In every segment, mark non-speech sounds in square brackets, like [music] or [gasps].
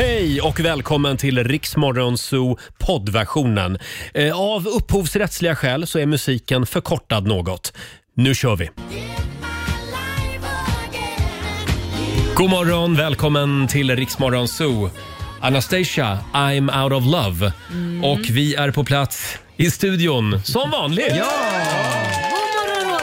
Hej och välkommen till Riksmorgonzoo poddversionen. Eh, Av upphovsrättsliga skäl så är musiken förkortad något. Nu kör vi! God morgon, välkommen till Riksmorgonzoo. Anastasia, I'm out of love. Och vi är på plats i studion som vanligt. Morgon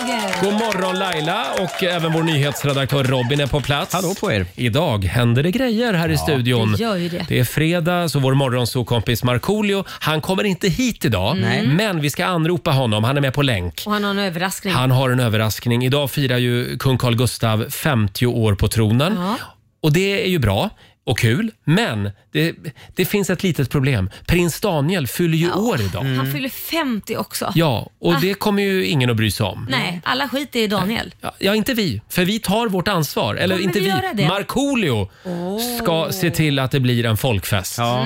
Roger! God morgon Laila och även vår nyhetsredaktör Robin är på plats. Hallå på er. Idag händer det grejer här i studion. det gör ju det. Det är fredag så vår morgonsokompis Markoolio, han kommer inte hit idag. Men vi ska anropa honom, han är med på länk. Och han har en överraskning. Han har en överraskning. Idag firar ju kung Carl Gustav 50 år på tronen. Ja. Och det är ju bra och kul, men det, det finns ett litet problem. Prins Daniel fyller ju år idag. Han fyller 50 också. Ja, och det kommer ju ingen att bry sig om. Nej, alla skiter i Daniel. Ja, Ja, inte vi. För vi tar vårt ansvar. Eller Kommer inte vi vi. göra det? Markoolio ska se till att det blir en folkfest. Ja.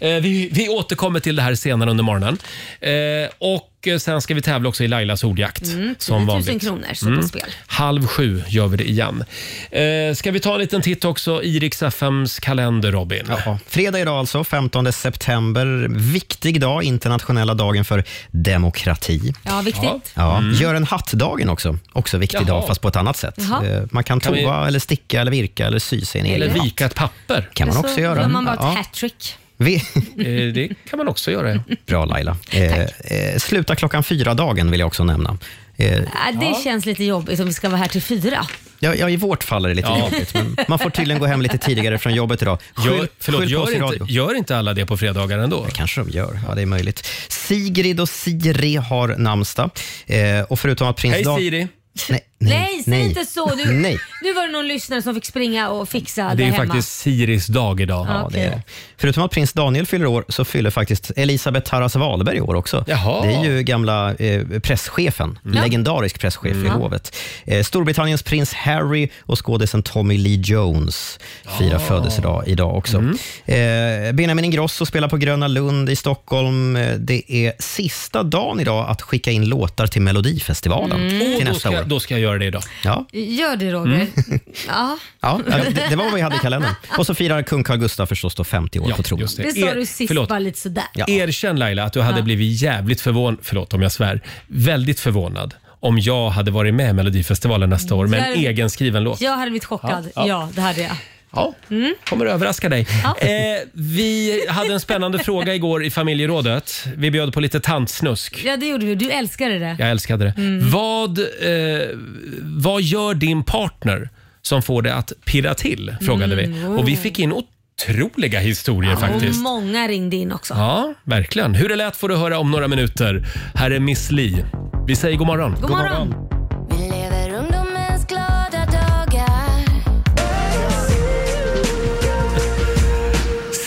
Eh, vi, vi återkommer till det här senare under morgonen. Eh, och eh, sen ska vi tävla också i Lailas ordjakt. som 10 000 vanligt. kronor står på spel. Halv sju gör vi det igen. Eh, ska vi ta en liten titt också i Rix FMs kalender, Robin? Ja. Fredag idag alltså, 15 september. Viktig dag, internationella dagen för demokrati. Ja, viktigt. Ja. Gör en hatt-dagen också. Också viktig Mm. Jaha. dag, fast på ett annat sätt. Jaha. Eh, Man kan, Kan vi- tova, eller sticka, eller virka eller sy sig en Eller egen hatt. vika ett papper. kan man Så också göra. gör man bara ett Ja. hattrick. Vi, Eh, det kan man också göra. bra Laila. Eh, eh, sluta klockan fyra-dagen vill jag också nämna. Eh, Äh, det känns lite jobbigt om vi ska vara här till fyra. ja, ja, I vårt fall är det lite Ja. jobbigt, men man får tydligen gå hem lite tidigare från jobbet idag. Gör, Skyll- förlåt, oss i gör radio. inte, gör inte alla det på fredagar ändå? kanske de gör. Ja, det är möjligt. Sigrid och Siri har namnsdag. Eh, och förutom att prins Hej Dan- Siri! Nej, Nej, säg inte så. Nu, Nej. nu var det någon lyssnare som fick springa och fixa Det där är hemma. faktiskt Siris dag idag. Ja, det är det. Förutom att prins Daniel fyller år så fyller faktiskt Elisabeth Tarras Wahlberg år också. Jaha. Det är ju gamla eh, presschefen, legendarisk presschef i hovet. Eh, Storbritanniens prins Harry och skådisen Tommy Lee Jones firar födelsedag idag också. Eh, Benjamin Ingrosso spelar på Gröna Lund i Stockholm. Eh, Det är sista dagen idag att skicka in låtar till Melodifestivalen till Och då, nästa ska, år. då ska jag göra det idag. Ja, Gör det Roger. Mm. [laughs] Ja, ja, det, det var vad vi hade i kalendern. Och så firar kung Carl Gustaf förstås då 50 år Ja, på tronen. just det sa Er- du sist förlåt. bara lite sådär. Ja. Erkänn Laila att du hade blivit jävligt förvånad, förlåt om jag svär, väldigt förvånad om jag hade varit med i Melodifestivalen nästa år med en Där- egen skriven låt. Jag hade blivit chockad. Ja, Ja, ja. det hade jag. Ja, kommer överraska dig. Eh, vi hade en spännande fråga igår i familjerådet. Vi bjöd på lite tantsnusk. Ja, det gjorde vi. Du älskade det. Jag älskade det. Vad, eh, vad gör din partner som får det att pirra till? Frågade vi. Och vi fick in otroliga historier Och faktiskt. många ringde in också. Ja, verkligen. Hur det lät får du höra om några minuter. Här är Miss Li. Vi säger god morgon. God morgon.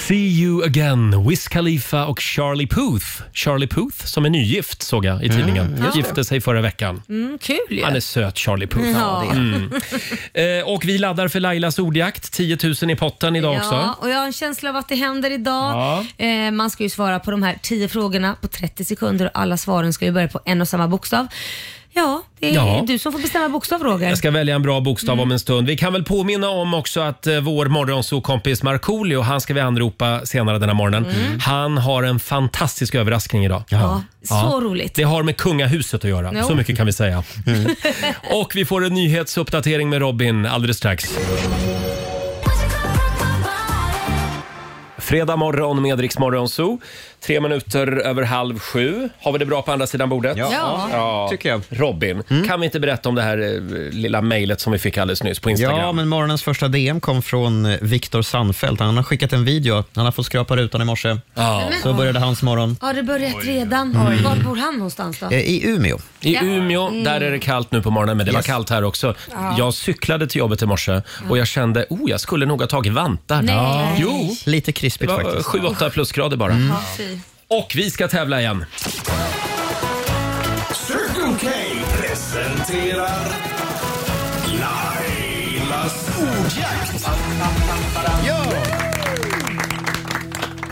See you again. Wiz Khalifa och Charlie Puth. Charlie Puth som är nygift såg jag i tidningen. Gifte sig förra veckan. Mm, kul ju. Han är söt Charlie Puth. Ja. Mm. [laughs] Eh, och vi laddar för Lailas ordjakt. 10 000 i potten idag Ja, också. och jag har en känsla av att det händer idag. Ja. Eh, man ska ju svara på de här 10 frågorna på 30 sekunder och alla svaren ska ju börja på en och samma bokstav. Ja, det är Ja. du som får bestämma bokstav Roger. Jag ska välja en bra bokstav Mm. om en stund. Vi kan väl påminna om också att eh, vår morgonsokompis Markoolio, han ska vi anropa senare den här morgonen. Han har en fantastisk överraskning idag. Mm. Ja, så roligt. Det har med kungahuset att göra, Jo. så mycket kan vi säga. [laughs] Och vi får en nyhetsuppdatering med Robin alldeles strax. Fredag morgon med Rix Morgon Zoo. Tre minuter över halv sju. Har vi det bra på andra sidan bordet? Ja. Ja, tycker jag. Robin, kan vi inte berätta om det här eh, lilla mejlet som vi fick alldeles nyss på Instagram? Ja, men morgonens första DM kom från eh, Viktor Sandfeldt. Han har skickat en video. Han har fått skrapa rutan i morse. Ja. Så började hans morgon. Har det börjat redan? Var bor han någonstans då? Eh, I Umeå. I Ja. Mm. Umeå, där är det kallt nu på morgonen, men det var Yes. kallt här också. Jag cyklade till jobbet i morse och jag kände, oh, jag skulle nog ha tagit vantar. Nej. Jo, Lite det krispigt var faktiskt. 7-8 plusgrader bara. Ja, fy. Och vi ska tävla igen. Circle K presenterar Lailas ordjakt.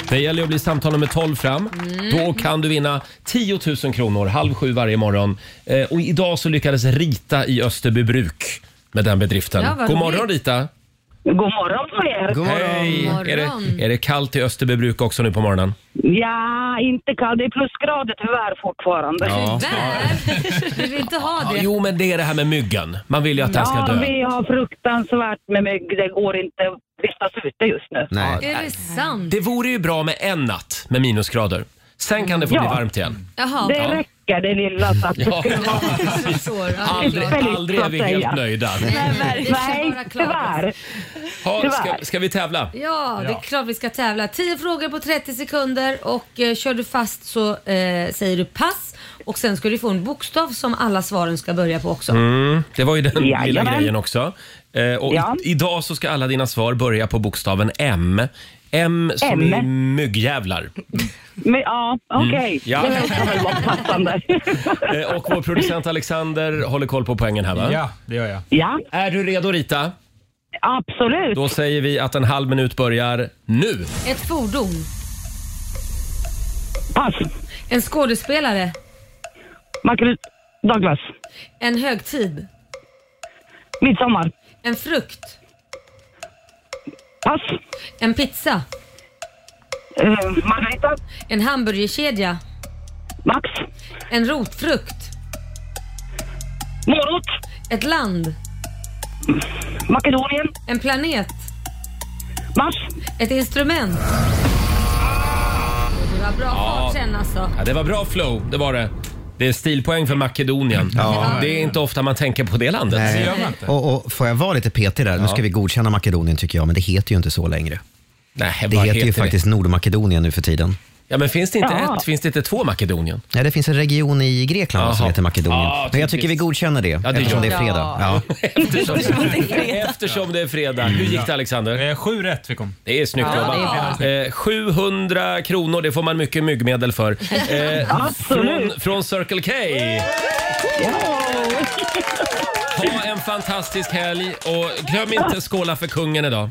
Det gäller att bli samtal nummer 12 fram. Mm. Då kan du vinna 10 000 kronor halv sju varje morgon. Eh, och idag så lyckades Rita i Österbybruk med den bedriften. Ja, vad God roligt. morgon Rita! God morgon på er. God morgon. Hej! morgon. Är det, är det kallt i Österbybruk också nu på morgonen? Ja, inte kallt. Det är plusgrader tyvärr fortfarande. Ja. Där! Du vill inte ha Ja, det. jo, men det är det här med myggen. Man vill ju att den ska Ja, dö. vi har fruktansvärt med mygg. Det går inte att vistas ute just nu. Nej. Är det sant? Det vore ju bra med en natt med minusgrader. Sen kan det få bli Ja. varmt igen. Jaha. Det räcker det lilla så att det Ja. skulle vara... Så, ja, det är Aldrig, aldrig är vi helt nöjda. Nej, Nej, tyvärr. Ha, ska, Tyvärr. ska vi tävla? Ja, det är klart vi ska tävla. 10 frågor på 30 sekunder och eh, kör du fast så eh, säger du pass och sen ska du få en bokstav som alla svaren ska börja på också. Mm, det var ju den lilla Jajamän. grejen också. Eh, och Ja. i, idag så ska alla dina svar börja på bokstaven M. M som M. i myggjävlar. Men, ja, okej. Ja. Det kan väl vara passande. [laughs] Eh, och vår producent Alexander håller koll på poängen här va? Ja, det gör jag. ja, Är du redo Rita? absolut. Då säger vi att en halv minut börjar nu. Ett fordon, Pass. en skådespelare, Michael Douglas. en högtid, Midsommar. en frukt, Pass. en pizza, Margarita. en hamburgerkedja, Max. en rotfrukt, Morot. ett land, Makedonien. en planet, Mars. ett instrument. Det var bra fart sen alltså. Ja, det var bra flow, det var det. Det är stilpoäng för Makedonien. Det är inte ofta man tänker på det landet. Det Nej. gör man inte. Och, och får jag vara lite petig där? Nu ska vi godkänna Makedonien tycker jag, men det heter ju inte så längre. Nej, Det vad heter ju det? faktiskt Nordmakedonien nu för tiden. Ja, men finns det inte Ja. ett? Finns det inte två Makedonien? Nej, det finns en region i Grekland som Jaha. heter Makedonien. Ja, men jag tycker vi godkänner det, [laughs] det eftersom gör det är vi. [laughs] fredag. Ja. Eftersom, eftersom det är fredag. Hur gick det Alexander? Eh, Sju rätt fick hon. Det är snyggt jobbat. Eh, 700 kronor, det får man mycket myggmedel för. Eh, [laughs] från, från Circle K. Ha en fantastisk helg och glöm inte skåla för kungen idag.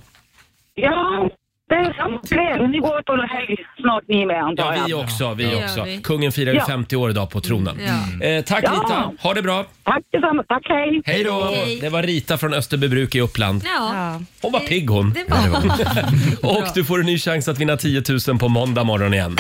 Ja, det är samma er. Ni går ut och helg snart ni med antar Ja, jag. vi också. Vi Det gör också. vi. Kungen firar ju Ja. 50 år idag på tronen. Ja. Eh, tack Ja. Rita, ha det bra. Tack detsamma. Tack, hej. Hej då! Hej. Det var Rita från Österbybruk i Uppland. Ja, Hon var pigg hon. det var hon. [laughs] Och du får en ny chans att vinna 10 000 på måndag morgon igen.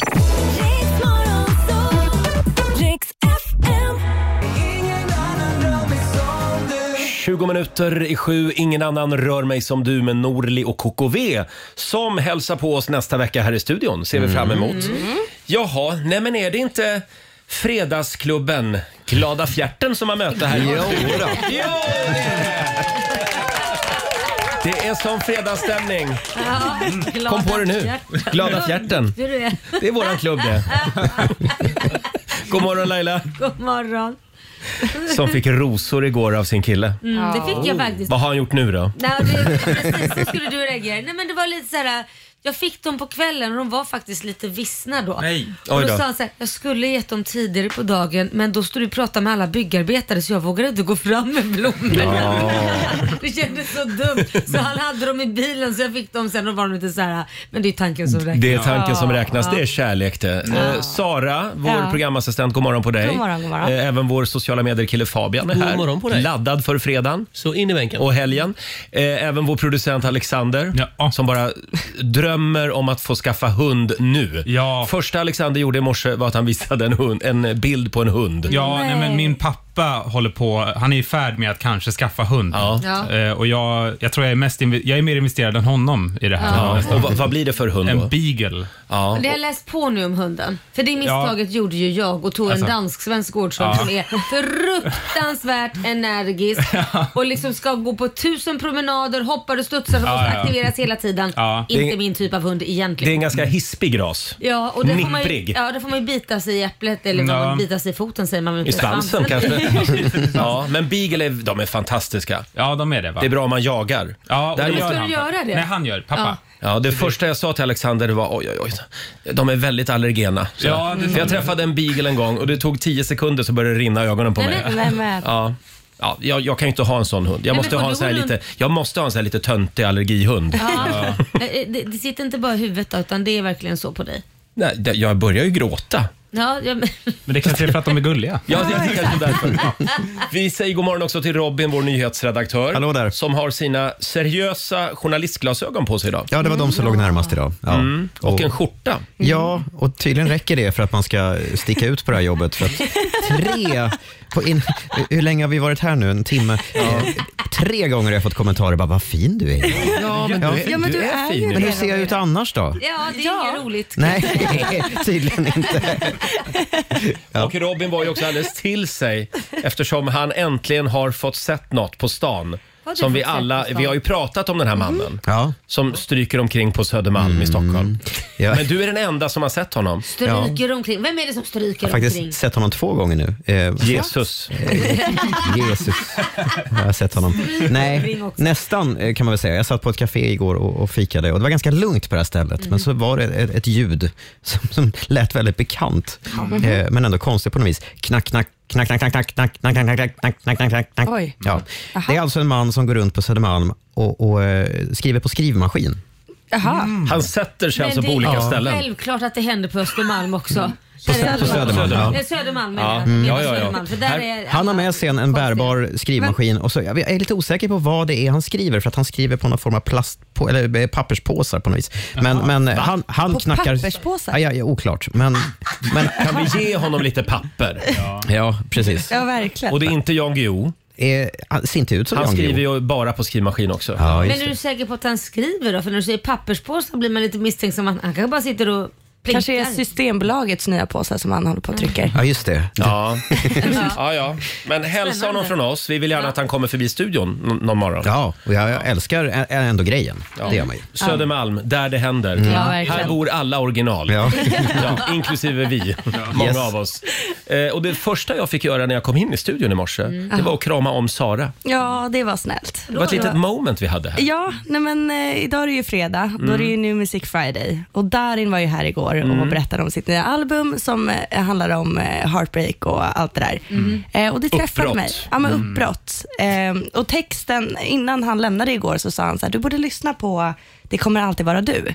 20 minuter i sju, ingen annan rör mig som du med Norli och KKV som hälsar på oss nästa vecka här i studion. Ser vi fram emot. Jaha, nej men är det inte Fredagsklubben Glada Fjärten som har möte här? Jo, då. Jo, det är det. Det är som fredagsstämning. Ja, Kom på det nu. hjärtan. Glada Fjärten. Är. Det är våran klubb det. [laughs] God morgon Laila. God morgon. Som fick rosor igår av sin kille. Mm, det fick jag faktiskt. Vad har han gjort nu då? Nej, det, precis så skulle du reagera. Nej men det var lite så här. Jag fick dem på kvällen och de var faktiskt lite vissna då. Nej. Och Oj då då. sa han så här, jag skulle gett dem tidigare på dagen men då stod du och pratade med alla byggarbetare så jag vågade inte gå fram med blommorna. [laughs] det kändes så dumt. Så han hade dem i bilen så jag fick dem sen och var de lite så här, men det är tanken som räknas. Det är tanken som räknas. Ja. Det är kärlek det. Eh, Sara, vår Ja. programassistent, god morgon på dig. God morgon, god morgon. Eh, även vår sociala medier-kille Fabian är God här. morgon på dig. Laddad för fredagen Så in i bänken. och helgen. Eh, även vår producent Alexander Ja. som bara drömmer om att få skaffa hund nu. Ja. Första Alexander gjorde i morse var att han visade en, hund, en bild på en hund. Ja, nej. men min pappa håller på, han är i färd med att kanske skaffa hund. Ja. Ja. Eh, och jag, jag tror jag är, mest inve- jag är mer investerad än honom i det här. Ja. Och vad, vad blir det för hund En då? beagle. Ja. Det har jag läst på nu om hunden. För det misstaget gjorde ju jag och tog Alltså. en dansk-svensk gårdshund som är fruktansvärt energisk [laughs] och liksom ska gå på tusen promenader, hoppar och studsar som måste ja. aktiveras hela tiden. Ja. Inte Det är- min typ av hund Det är egentligen. en ganska hispig ras. Ja, och det får, man ju, ja, det får man ju bita sig i äpplet eller vad Ja. man bita sig i foten säger man väl I inte. svansen kanske. [laughs] Ja, men beagle är, de är fantastiska. Ja, de är det va? Det är bra om man jagar. Ja, och Där- det gör ska han. du göra det? Nej, han gör. Pappa. Ja, det första jag sa till Alexander var oj, oj, oj. De är väldigt allergena. Så. Ja, det- För jag träffade en beagle en gång och det tog 10 sekunder så började det rinna i ögonen på Nej, mig. men, nej, men. Ja. Ja, jag, jag kan ju inte ha en sån hund. Jag men måste ha en sån här lite, jag måste ha en sån här lite töntig allergihund. Ja. Eh, Det, det sitter inte bara i huvudet då, utan det är verkligen så på dig. Nej, det- jag börjar ju gråta Ja, ja, men, Men det kanske är för att de är gulliga. [laughs] Ja, det är kanske därför. Vi säger god morgon också till Robin, vår nyhetsredaktör. Hallå där. Som har sina seriösa journalistglasögon på sig idag. Ja, det var de som låg närmast idag. Ja. Mm. Och en skjorta. Ja, och tydligen räcker det för att man ska sticka ut på det här jobbet. För att tre, på in, hur länge har vi varit här nu? En timme? Eh, tre gånger har jag fått kommentarer bara, vad fin du är. Ja, men Ja. du är, Ja, men du du är fin. ju Men hur ser jag ut annars då? ja, det är inget roligt. Nej, [laughs] tydligen inte. Och Robin var ju också alldeles till sig eftersom han äntligen har fått sett något på stan. Som vi alla, vi har ju pratat om den här mannen Ja. som stryker omkring på Södermalm i Stockholm. Ja. Men du är den enda som har sett honom. Stryker omkring. Vem är det som stryker Jag har omkring? faktiskt sett honom två gånger nu. Eh, Jesus. Jesus. Jag har sett honom. Nej, omkring nästan eh, kan man väl säga. Jag satt på ett café igår och, och fikade och det var ganska lugnt på det här stället. Men så var det ett, ett ljud som, som lät väldigt bekant. Eh, men ändå konstigt på något vis. Knack, knack, Knack, knack, knack, knack, knack, knack, knack, knack, knack, knack, knack, knack, knack. Oj. Ja. Det är alltså en man som går runt på Södermalm och, och eh, skriver på skrivmaskin. Jaha. Han sätter sig Men alltså på det olika är ställen. Självklart att det händer på Östermalm också. På Sö- på Södermalm, ja. Södermalm Ja. Mm. Ja, ja, ja. Södermalm, för där Här- är Han har med sig en, en bärbar skrivmaskin och så, jag är lite osäker på vad det är han skriver för att han skriver på någon form av plast på, eller eh, papperspåsar på något vis. Men, men han, han På knackar... papperspåsar? Ja, ja, ja, oklart. Men, men Kan vi ge honom lite papper? ja, precis. Ja, verkligen. Och det är inte Jan Guillou. Eh, han ser inte ut som Han Jan skriver Guillou. ju bara på skrivmaskin också. Ja, Men är du säker på att han skriver då? För när du säger papperspåsar blir man lite misstänksam han kanske bara sitter och plinkar. Kanske är Systembolagets nya påsar som han håller på och trycker. Ja, just det. Ja. ja, [laughs] ja. Men hälsa honom från oss. Vi vill gärna att han kommer förbi studion n- någon morgon. Ja, och jag, jag älskar ä- ändå grejen. Det gör man ju. Södermalm, där det händer. Ja, verkligen. Här bor alla original. Ja. Ja, inklusive vi, många Yes. av oss. Eh, och det första jag fick göra när jag kom in i studion i morse, det var att krama om Sara. Ja, det var snällt. Det var ett litet moment vi hade här. Ja, nej men eh, idag är det ju fredag. Då är det ju New Music Friday. Och Darin var ju här igår och berättade om sitt nya album som eh, handlar om eh, heartbreak och allt det där. Eh, och det träffade Uppbrott. mig. Ja, men uppbrott. Eh, och texten, innan han lämnade igår så sa han så här, du borde lyssna på Det kommer alltid vara du.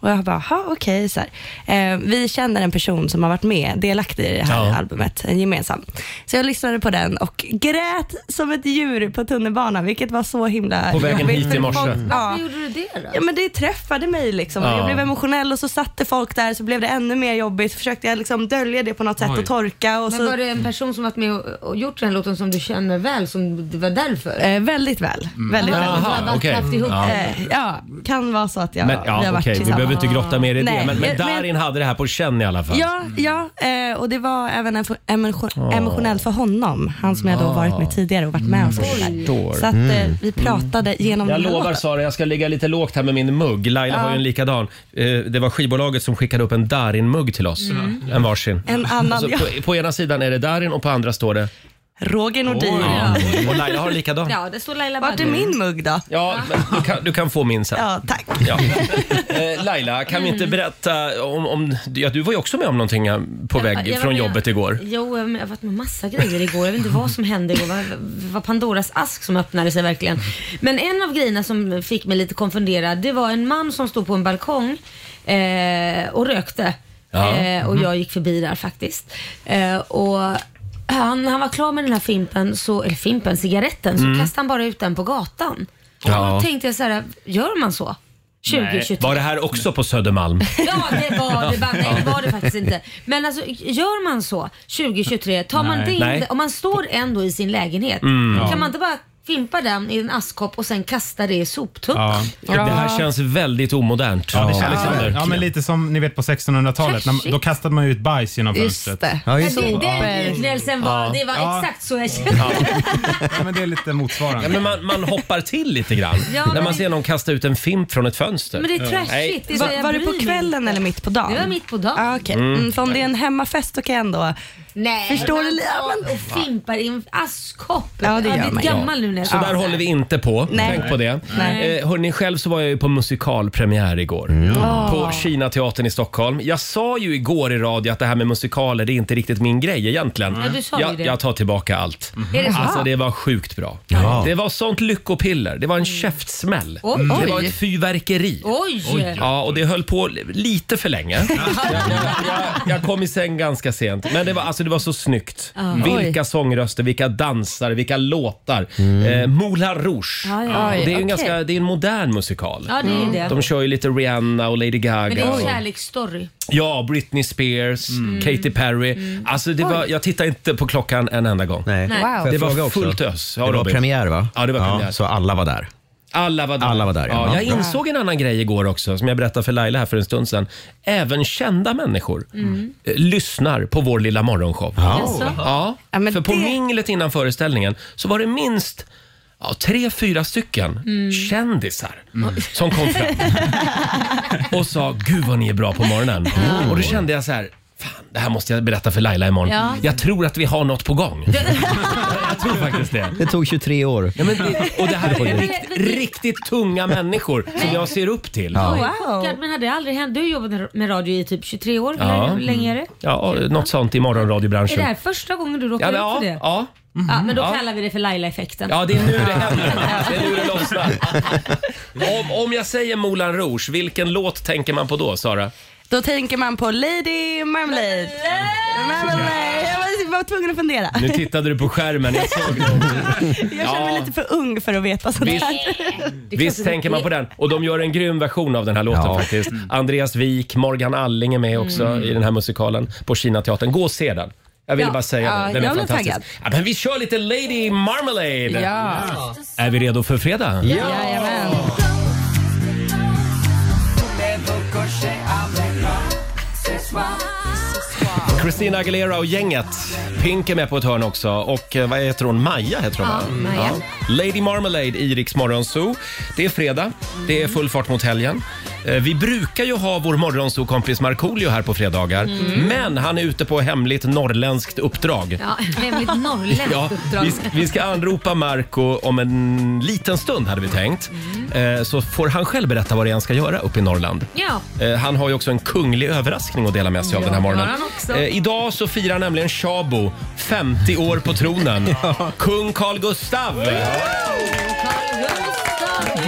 Och jag bara, ha okej. så här. Eh, vi känner en person som har varit med, delaktig i det här Ja. albumet, en gemensam. Så jag lyssnade på den och grät som ett djur på tunnelbanan, vilket var så himla På vägen jobbigt hit i morse. folk- Varför Ja. gjorde du det då? Ja men det träffade mig liksom. Ja. Jag blev emotionell och så satte folk där så blev det ännu mer jobbigt. Så försökte jag liksom dölja det på något sätt Oj. och torka. Och Men så, var det en person som varit med och, och gjort den låten som du känner väl, som det var därför? eh, väldigt väl. Väldigt Jaha, väl. Jaha, det var okej. kraft ihop. Ja. Eh, ja, kan vara så att jag, Men, vi har ja, varit vi tillsammans. behöver inte grotta mer i det. Nej, Men, men men- Darin hade det här på känn i alla fall. Ja, ja eh, och det var även en, emotion, emotionellt för honom. Han som jag då varit med tidigare och varit med och sådär. Så att eh, vi pratade genom Jag lovar låten. Sara, jag ska ligga lite lågt här med min mugg. Laila har ju en likadan. Eh, Det var skivbolaget som skickade upp en Darin-mugg till oss. En varsin. En annan, Alltså, ja. på, på ena sidan är det Darin och på andra står det... Roger Nordin. Och Laila har en likadan. Ja, det står Laila Vart är Bagge. min mugg då? Ja, men du, kan, du kan få min sen. Ja, tack. Ja. Eh, Laila, kan vi inte berätta om... om ja, du var ju också med om någonting här på väg Jag var från med- jobbet igår. Jo, jag har varit med massa grejer igår. Jag vet inte vad som hände igår. Det var, var Pandoras ask som öppnade sig verkligen. Men en av grejerna som fick mig lite konfunderad, det var en man som stod på en balkong eh, och rökte. Ja. Eh, och jag gick förbi där faktiskt. Eh, och han, han var klar med den här fimpen, så, eller fimpen, cigaretten, så kastade han bara ut den på gatan. Och Ja. då tänkte jag så här, gör man så? 2023? Var det här också på Södermalm? [laughs] Ja, det var det. Bara, nej, det var det faktiskt inte. Men alltså, gör man så 2023, tar man Nej. det in, Nej. om man står ändå i sin lägenhet, kan man inte bara fimpa den i en askkopp och sen kasta det i soptunnan? Ja. Det här känns väldigt omodernt. Ja, det känns Alexander. ja, men lite som ni vet på 1600-talet. när- Trashigt. Då kastade man ju ut bajs genom Just fönstret. det. Ja, just Det, det. den liknelsen var, det var Ja. exakt så jag kände. Ja, men det är lite motsvarande. Ja, men man, man hoppar till lite grann Ja, när men man det- ser någon kasta ut en fimp från ett fönster. Men det är Nej. trashigt. Det är så Var, jag var det bryr på mig kvällen eller mitt på dagen? Det var mitt på dagen. Ah, okej. mm, för om det är en hemmafest då kan jag ändå Nej, Förstår men du ja, alltså, Och fimpar i en askkopp. Ja, det gör man. gammal nu när jag Så där håller vi inte på. Nej. Tänk på det. Nej. Eh, hörni, själv så var jag ju på musikalpremiär igår. På Kinateatern i Stockholm. Jag sa ju igår i radio att det här med musikaler, det är inte riktigt min grej egentligen. Ja, du sa ju jag, det. jag tar tillbaka allt. Är det så? Alltså det var sjukt bra. Ja. Det var sånt lyckopiller. Det var en käftsmäll. Oj. Det var Oj. ett fyrverkeri. Oj! Ja, och det höll på lite för länge. [laughs] Jag, jag, jag, jag kom i säng ganska sent. Men det var, alltså, det var så snyggt. Vilka sångröster, vilka dansare, vilka låtar. Eh, Moulin Rouge. Ja, ja. Och det är ju en, okej. ganska, det är en modern musikal. Ja, det är ju det. De kör ju lite Rihanna och Lady Men det är Gaga. en kärleksstory. ja, Britney Spears, Mm. Katy Perry. Alltså det var, jag tittade inte på klockan en enda gång. Nej. Nej. Wow. Får jag Det var fråga också? fullt ös. Ja, det var Robin. premiär va? Ja, det var premiär. så alla var där. Alla var där. Alla var där, ja. ja. Jag Bra. insåg en annan grej igår också, som jag berättade för Laila här för en stund sedan. Även kända människor eh, lyssnar på vår lilla morgonshow. Jaså? Ja, Ja, men för på det- minglet innan föreställningen så var det minst ja, tre, fyra stycken kändisar som kom fram [laughs] och sa “Gud vad ni är bra på morgonen”. Och då kände jag så här, Fan, det här måste jag berätta för Laila imorgon. Ja. Jag tror att vi har något på gång. [laughs] jag tror faktiskt det. Det tog 23 år. Ja, men det, och det här är rikt, riktigt tunga människor som jag ser upp till. Oj, Wow. chockad. Men hade det aldrig hänt? Du har jobbat med radio i typ 23 år. Ja. Eller hur länge är det? Ja, något sånt i Är morgonradiobranschen. det här första gången du råkar Ja, ut för det? ja. Ja, men då Ja. kallar vi det för Laila-effekten. ja, det är nu det händer. Det är nu det lossnar. [laughs] Om, om jag säger Moulin Rouge, vilken låt tänker man på då, Sara? Då tänker man på Lady Marmalade. Marmalade. Jag var, var tvungen att fundera. Nu tittade du på skärmen, jag såg det. Jag känner mig Ja. lite för ung för att veta sånt Visst, här. visst tänker man på den. Och de gör en grym version av den här låten Ja. faktiskt. Andreas Wik, Morgan Alling är med också i den här musikalen på Kinateatern. Gå och se den. Jag ville Ja. bara säga Ja, det. Den är blev fantastisk. taggad. Ja, men vi kör lite Lady Marmalade. Ja. Är vi redo för fredag? Jajamän. Christina Aguilera och gänget. Pink är med på ett hörn också. Och eh, vad heter hon? Maja heter hon va? Ja, Maja. Lady Marmalade i Rix Morgon Zoo. Det är fredag. Det är full fart mot helgen. Eh, Vi brukar ju ha vår morgonzoo-kompis Markoolio här på fredagar. Men han är ute på hemligt norrländskt uppdrag. Ja, hemligt norrländskt [laughs] Ja, uppdrag. vi, ska, vi ska anropa Marco om en liten stund hade vi tänkt. Eh, Så får han själv berätta vad det är han ska göra uppe i Norrland. Ja. Eh, Han har ju också en kunglig överraskning att dela med sig av den här morgonen. det har han också. Eh, Idag så firar nämligen Tjabo 50 år på tronen. [laughs] Kung Carl Gustav! Carl Gustaf.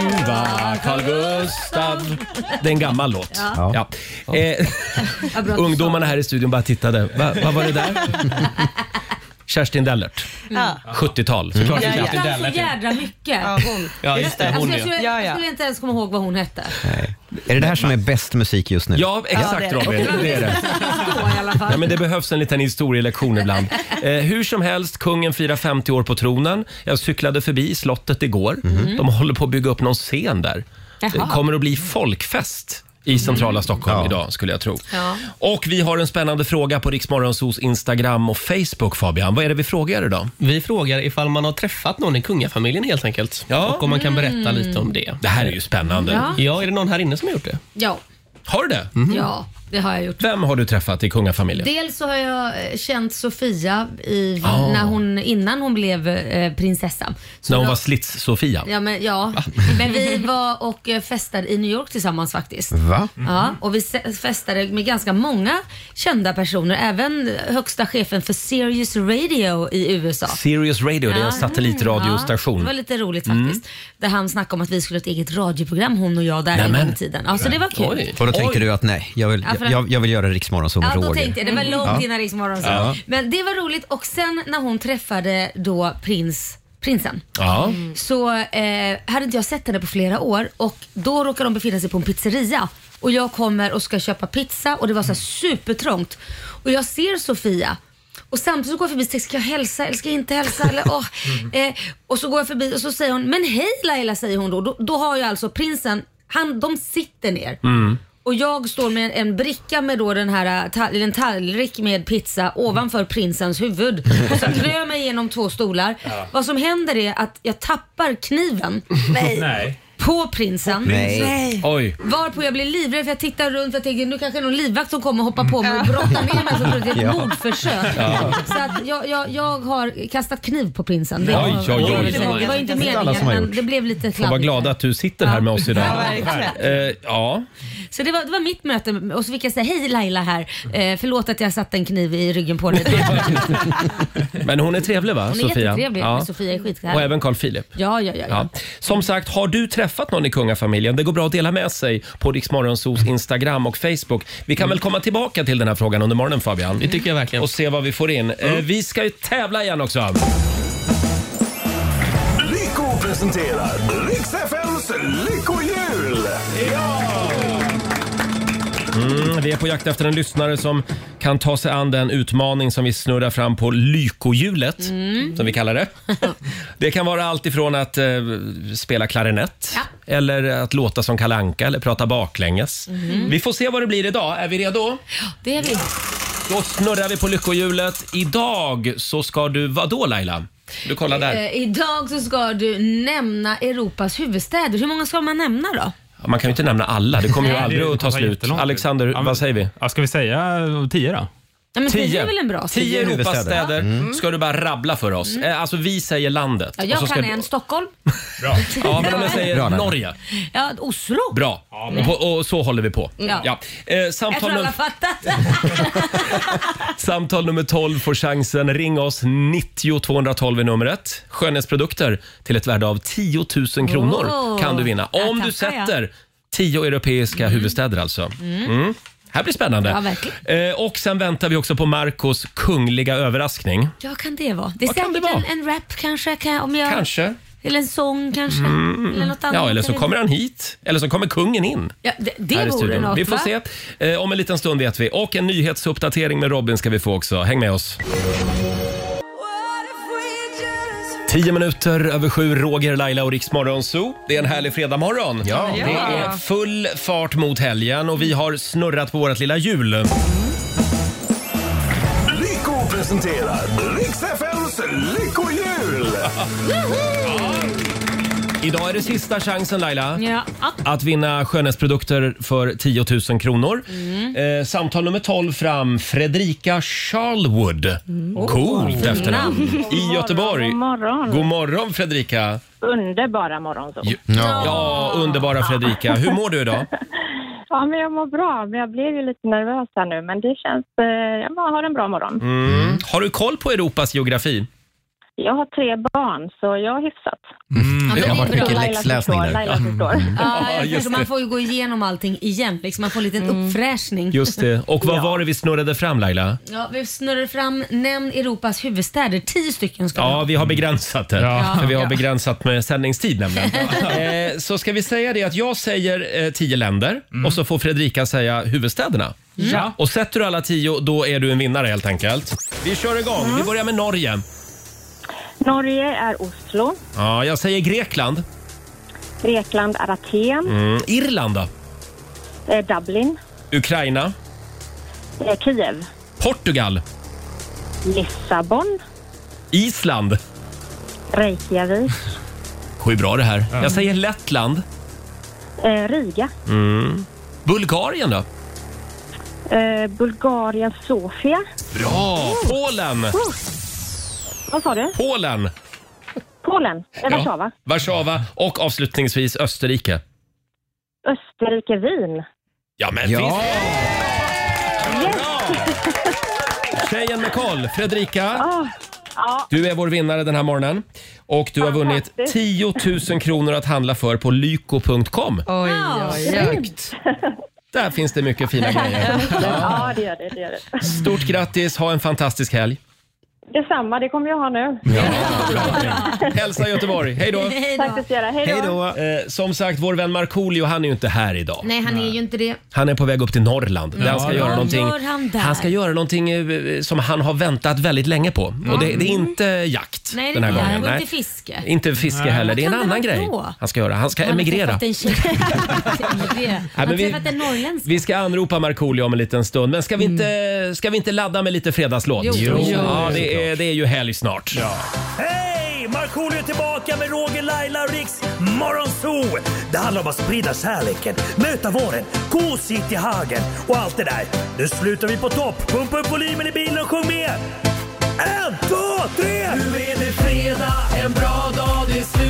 Ljuva Carl Gustav. Det är en gammal låt. Ja. Eh, Ja, du ungdomarna här i studion bara tittade. Va, vad var det där? [laughs] Kerstin Dellert. Ja. 70-tal såklart. sa. Ja, Jag ja. kan så jädra mycket. Ja, hon. Ja, just det. Alltså, Hon, jag, ja. skulle, Ja, jag ja. skulle inte ens komma ihåg vad hon hette. Är det det här som är bäst musik just nu? ja, Ja, exakt det är det. Robin. Det är det. Då i alla fall. [laughs] Ja, men det behövs en liten historielektion ibland. [laughs] Eh, hur som helst, kungen firar 50 år på tronen. Jag cyklade förbi slottet igår. De håller på att bygga upp någon scen där. Det Jaha. kommer att bli folkfest i centrala Stockholm Ja. idag skulle jag tro. Ja. Och vi har en spännande fråga på Riksmorgonsos Instagram och Facebook Fabian. Vad är det vi frågar idag? Vi frågar ifall man har träffat någon i kungafamiljen helt enkelt. Ja. Och om man kan berätta lite om det. Det här är ju spännande. Ja. Ja, är det någon här inne som har gjort det? Ja, Har du det? ja, det har jag gjort. Vem har du träffat i kungafamiljen? Dels så har jag eh, känt Sofia i, Ah. när hon, innan hon blev eh, prinsessa. Så När hon då- var Slits-Sofia? Ja, men, ja. men vi var och eh, festade i New York tillsammans faktiskt. Va? Ja, och vi se- festade med ganska många kända personer. Även högsta chefen för Sirius Radio i USA. Sirius Radio, det är en Ja. satellitradiostation. Ja, det var lite roligt faktiskt. Där han snackade om att vi skulle ha ett eget radioprogram, hon och jag, där en Nämen. gång i tiden. Ja, så det var kul. Oj. Och då tänkte Oj. du att nej, jag vill, Ja, för att- jag, jag vill göra Riksmorgon som Ja, då Roger. tänkte jag, det var långt Ja. innan Riksmorgon Ja. Men det var roligt och sen när hon träffade då prins, prinsen Ja. så eh, hade inte jag sett henne på flera år och då råkade de befinna sig på en pizzeria och jag kommer och ska köpa pizza och det var så här supertrångt och jag ser Sofia och samtidigt så går jag förbi och tänker, ska jag hälsa eller ska jag inte hälsa? Eller, åh. [laughs] eh, och så går jag förbi och så säger hon, men hej Laila säger hon då. Då, då har jag alltså prinsen, han, de sitter ner. Och jag står med en bricka med då den här, ta- eller en tallrik med pizza ovanför prinsens huvud. Och så [laughs] knör jag mig igenom två stolar. Vad som händer är att jag tappar kniven Nej. På prinsen. Nej. Oj. Varpå jag blir livrädd för jag tittar runt och tänker nu kanske någon livvakt som kommer och hoppar på mig och brottar ner mig så tror jag det är ett [laughs] Ja. mordförsök. Så att jag, jag, jag har kastat kniv på prinsen. Det, Oj, oj, oj. Det var- det var inte Det är alla meningen som har men gjort. det blev lite Får vara kladdigt. glada att du sitter här med oss idag. Eh, ja, Så det var, det var mitt möte och så fick jag säga hej Laila här. Eh, förlåt att jag satte en kniv i ryggen på dig. [laughs] men hon är trevlig va, Hon är Sofia? jättetrevlig. Ja. Sofia är Och skithärlig. även Carl Philip. Ja, ja, ja. Ja. ja. Som sagt, har du träffat någon i kungafamiljen? Det går bra att dela med sig på Riksmorgonsos Instagram och Facebook. Vi kan väl komma tillbaka till den här frågan under morgonen Fabian? Det tycker jag verkligen. Och se vad vi får in. Eh, vi ska ju tävla igen också. Lyko presenterar Riks Mm, vi är på jakt efter en lyssnare som kan ta sig an den utmaning som vi snurrar fram på Lykohjulet, som vi kallar det. [laughs] Det kan vara allt ifrån att eh, spela klarinett Ja. eller att låta som kalanka eller prata baklänges. Vi får se vad det blir idag. Är vi redo? Det är vi. Då snurrar vi på lyckohjulet. Idag så ska du, vad då Laila? Du kollar där. Eh, idag så ska du nämna Europas huvudstäder. Hur många ska man nämna då? Man kan ju inte nämna alla, det kommer ju aldrig att ta slut. Alexander, vad säger vi? Ja, ska vi säga tio då? Ja, men tio Tio. är väl en bra Tio? Europastäder ska du bara rabbla för oss. Eh, Alltså vi säger landet. Ja, Och jag så ska kan du- en. Stockholm. [laughs] Ja, men om jag säger Bra. Norge. Ja, Oslo. Bra. Och, på, och så håller vi på. Ja. Eh, Jag samtal, tror alla num- fattat. [laughs] [laughs] samtal nummer 12 får chansen. Ring oss. 90 212 är numret. Skönhetsprodukter till ett värde av 10 000 kronor Åh. kan du vinna. Ja, Om du tackar jag. sätter 10 europeiska huvudstäder alltså. Mm. Här blir spännande. Ja, verkligen. Eh, och sen väntar vi också på Marcos kungliga överraskning. Ja, kan det vara? Det är Vad kan säkert det vara? En, en rap kanske. Kan om jag, Kanske. Eller en sång kanske. Eller något annat. Ja, eller så kommer han hit. Eller så kommer kungen in. Ja, det det i vore studion. något Vi får va? se. Eh, om en liten stund vet vi. Och en nyhetsuppdatering med Robin ska vi få också. Häng med oss. Tio minuter över sju, Roger, Laila och Riksmorgon Zoo. Det är en härlig fredagmorgon. Ja. Det är full fart mot helgen och vi har snurrat på vårt lilla hjul. Lyko presenterar Riks FMs Lyckohjul. [laughs] Idag är det sista chansen Laila. Ja. Att vinna skönhetsprodukter för 10 000 kronor. Eh, samtal nummer 12 fram, Fredrika Charlwood. Coolt efternamn. I Göteborg. God morgon. God morgon Fredrika. Underbara morgon så. Ja. Ja, underbara Fredrika. Hur mår du idag? [laughs] Ja, men jag mår bra. Men jag blev ju lite nervös här nu, men det känns... Eh, jag bara har en bra morgon. Mm. Har du koll på Europas geografi? Jag har tre barn, så jag har hyfsat. Ja, men Det har varit mycket läxläsning där. Laila förstår. Ja, Ja, förstår. man får ju gå igenom allting igen. Liksom. Man får en liten uppfräschning. Just det. Och vad var det vi snurrade fram Laila? Ja, vi snurrar fram Nämn Europas huvudstäder. Tio stycken ska vi Ja, vi har begränsat det. Ja. För vi har Ja. begränsat med sändningstid nämligen. [laughs] eh, så ska vi säga det att jag säger eh, tio länder och så får Fredrika säga huvudstäderna. Ja. Och sätter du alla tio, då är du en vinnare helt enkelt. Vi kör igång. Vi börjar med Norge. Norge är Oslo. Ja, jag säger Grekland. Grekland är Aten. Mm. Irland då? Eh, Dublin. Ukraina. Eh, Kiev. Portugal. Lissabon. Island. Reykjavik. [laughs] Sju bra det här. Jag säger Lettland. Eh, Riga. Bulgarien då? Eh, Bulgarien, Sofia. Bra! Polen. Vad sa du? Polen. Polen. Eh, Warszawa. Warszawa. Och avslutningsvis Österrike. Österrike, Wien. Ja, men Ja. visst. Tjejen med koll, Fredrika. Ah, ja, Du är vår vinnare den här morgonen. Och du har vunnit Fantastiskt. 10 000 kronor att handla för på lyko.com. Oj, oj, oj. grymt. Där finns det mycket fina grejer. Ja, det gör det. det, gör det. Stort grattis, ha en fantastisk helg. Detsamma, det kommer jag ha nu. [laughs] Hälsa Göteborg, hej då! Hej Tack då. göra. Hej Hej då. då. Eh, som sagt, vår vän Markoolio han är ju inte här idag. Nej, han är ju inte det. Han är på väg upp till Norrland. Där han ska Ja, göra Vad någonting. gör han där? Han ska göra någonting eh, som han har väntat väldigt länge på. Och det, det är inte jakt Nej, den här det är gången. och Nej. inte fiske. Inte fiske heller. Det är en Vad kan annan det vara grej då? han ska göra. Han ska Han har emigrera. träffat en tjej. Emigrera. [laughs] Han har men vi- träffat en norrländsk. Vi ska anropa Markoolio om en liten stund. Men ska vi inte, ska vi inte ladda med lite fredagslåt? Jo. Jo. Ja, det är, det är ju helg snart. Hej! Markoolio är tillbaka med Roger, Laila och Riks Morgonzoo! Det handlar om att sprida kärleken, möta våren, gosigt i hagen och allt det där. Nu slutar vi på topp! Pumpa upp volymen i bilen och sjung med! En, två, tre! Nu är det fredag, en bra dag, det är slutet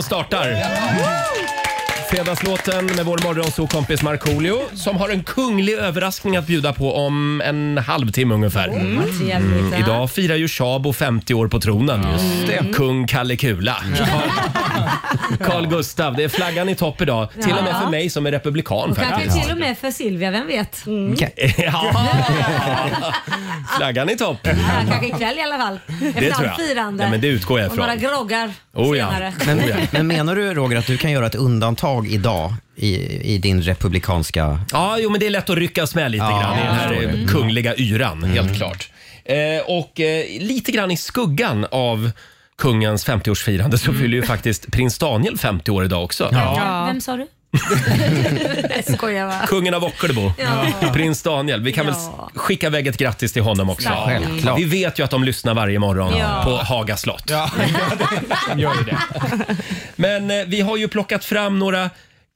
Nu helgen startar. Fredagslåten med vår morgonsåkompis Markoolio som har en kunglig överraskning att bjuda på om en halvtimme ungefär. Mm. Vad trevligt, ja. Idag firar ju Tjabo 50 år på tronen. Just det. Kung Kalle Kula. [laughs] Carl Gustav, det är flaggan i topp idag. Till och med för mig som är republikan Och kanske till och med för Silvia, vem vet? [laughs] Ja. Flaggan i topp. Ja, kanske ikväll i alla fall. Efter Det tror allt jag. firande. Ja, men det utgår jag Och några ifrån. groggar Oh, ja. senare. Men, men menar du Roger att du kan göra ett undantag idag i, i din republikanska... Ja, jo, men det är lätt att ryckas med lite Ja, grann i den här förstår det. eh, kungliga yran, helt klart. Eh, och eh, lite grann i skuggan av kungens 50-årsfirande så fyller ju faktiskt prins Daniel 50 år idag också. Ja. Vem sa du? Jag [laughs] skojar va? Kungen av Ockelbo, Ja. prins Daniel. Vi kan väl Ja. skicka iväg ett grattis till honom också. Ja, självklart. Vi vet ju att de lyssnar varje morgon Ja. på Haga slott. Ja, de [laughs] gör ju det. Men eh, vi har ju plockat fram några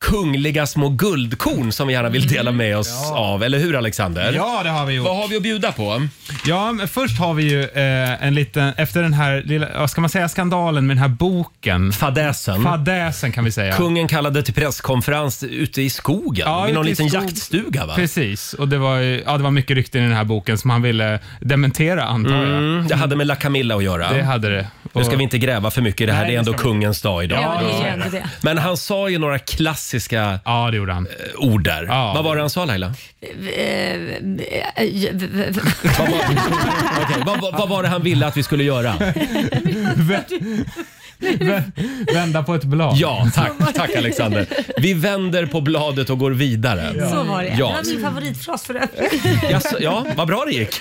kungliga små guldkorn som vi gärna vill dela med oss av. Eller hur Alexander? Ja, det har vi gjort. Vad har vi att bjuda på? Ja, men först har vi ju eh, en liten, efter den här lilla, vad ska man säga, skandalen med den här boken. Fadäsen. Fadäsen kan vi säga. Kungen kallade till presskonferens ute i skogen, Ja, vid någon ute i liten skog- jaktstuga va? Precis, och det var, ju- ja, det var mycket rykten i den här boken som han ville dementera antar jag. Mm, det hade med La Camilla att göra. Det hade det. Nu ska vi inte gräva för mycket i det här, Nej, det är ändå kungens dag idag. Ja, det är ju ändå det. Men han sa ju några klassiska ja, det gjorde han. ord där. Ja. Vad var det han sa Laila? Eh, eh, eh, Vad var, Okej, vad, vad, vad var det han ville att vi skulle göra? Vända på ett blad. Ja, tack, tack Alexander. Vi vänder på bladet och går vidare. Så var det. Det Ja. var min favoritfras för övrigt. Jaså, ja, vad bra det gick.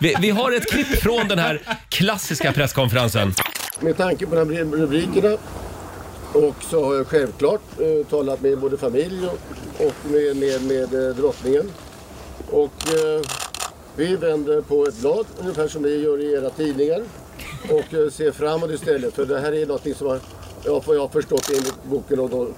Vi, vi har ett klipp från den här klassiska presskonferensen. Med tanke på de här rubrikerna och så har jag självklart eh, talat med både familj och, och med, med, med eh, drottningen. Och eh, vi vänder på ett blad ungefär som ni gör i era tidningar och eh, ser framåt istället. För det här är någonting som har, ja, vad jag har förstått enligt boken och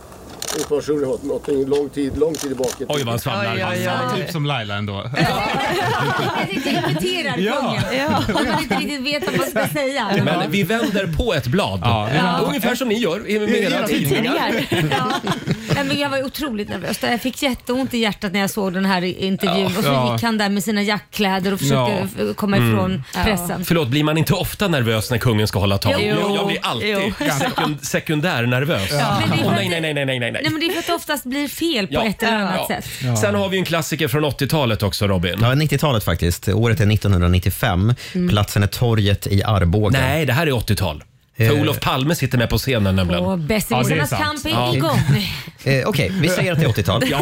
har fått, någonting lång tid, lång tid tillbaka. Oj, vad han svamlar. Han sa typ som Laila ändå. [laughs] Jag tänkte imitera Ja. kungen. Man inte riktigt vet vad man ska [laughs] säga. Men vi vänder på ett blad. Ja, vänder- Ungefär som ni gör i- med era tidningar. [laughs] Ja. Men jag var otroligt nervös. Jag fick jätteont i hjärtat när jag såg den här intervjun. och så Ja. gick han där med sina jackkläder och försökte Ja. komma Mm. ifrån pressen. Förlåt, blir man inte ofta nervös när kungen ska hålla tal? Jo. Jag, blir alltid sekundärnervös. Ja. Nej, nej, nej, nej, nej, nej. Men det är för att det oftast blir fel på Ja. ett eller annat Ja. sätt. Sen har vi en klassiker från 80-talet också Robin. Ja, 90-talet faktiskt. Året är 1995. Mm. Platsen är torget i Arboga. Nej, det här är 80-tal. För Eh. Olof Palme sitter med på scenen nämligen. Och besserwissrarnas kamp är Ja. igång. [laughs] Eh, Okej, vi säger att det är 80-tal. Ja.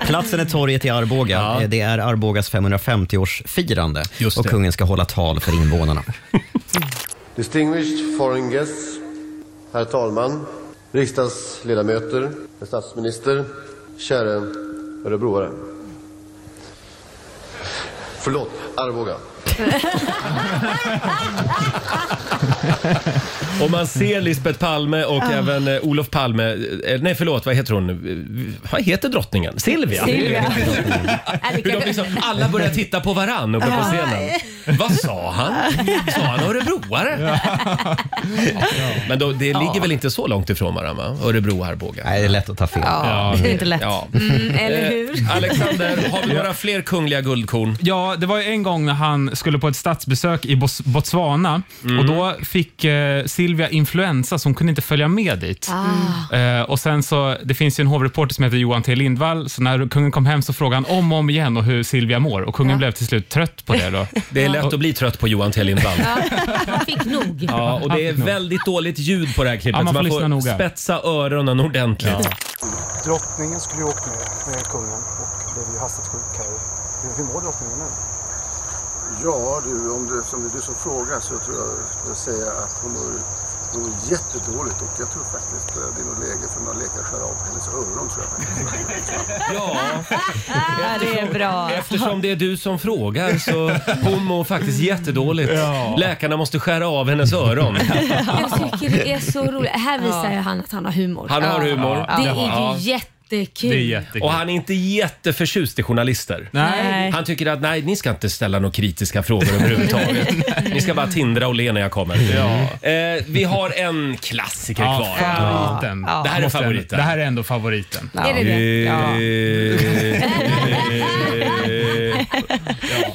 [laughs] Platsen är torget i Arboga. Eh, Det är Arbogas 550-årsfirande Just och det. kungen ska hålla tal för invånarna. [laughs] Distinguished foreign guests, herr talman, riksdagsledamöter, herr statsminister, kära örebroare. Förlåt, Arboga. [laughs] Och man ser Lisbeth Palme och Ah. även eh, Olof Palme. eh, Nej, förlåt, vad heter hon? Eh, Vad heter drottningen? Silvia? Silvia. Hur de liksom, alla börjar titta på varann uppe på Ja. scenen. Vad sa han? Sa han örebroare? Men då, det ligger väl inte så långt ifrån varandra? va? Örebro och Arboga. Nej, det är lätt att ta fel. Ja, det är inte lätt. Ja. Mm, eller Eh, hur? Alexander, har vi några fler kungliga guldkorn? Ja, det var ju en gång när han skulle på ett statsbesök i Bos- Botswana Mm. och då fick eh, Silvia influensa så hon kunde inte följa med dit. Ah. Eh, och sen så, Det finns ju en hovreporter som heter Johan T Lindvall, så när kungen kom hem så frågade han om och om igen och hur Silvia mår och kungen Ja. blev till slut trött på det. Då. [laughs] Det är lätt att bli trött på Johan T Lindvall. Ja, han fick nog. Ja, och det är väldigt dåligt ljud på det här klippet. Ja, man så får man lyssna noga. spetsa öronen ordentligt. Drottningen skulle ju åkt med, med kungen och blev ju hastigt sjuk här. Hur mår drottningen nu? Ja du, om det, som det är du som frågar så tror jag jag säga att hon mår, mår jättedåligt och jag tror faktiskt eh, det är nog läge för några läkare att skära av hennes öron tror jag faktiskt. Ja, [laughs] Ja, det är bra. eftersom det är du som frågar så hon mår faktiskt jättedåligt. Läkarna måste skära av hennes öron. Jag tycker det är så roligt. Här visar ju han att han har humor. Han har humor. Det är Ja. ju jättekul. Det är jättekul. Och han är inte jätteförtjust i journalister. Nej. Han tycker att nej, ni ska inte ställa några kritiska frågor överhuvudtaget. [laughs] ni ska bara tindra och le när jag kommer. Eh, vi har en klassiker Ja, kvar. favoriten. Det här är Måste ändå- favoriten. Det här är ändå favoriten. Är det det? Ja. [laughs] [laughs]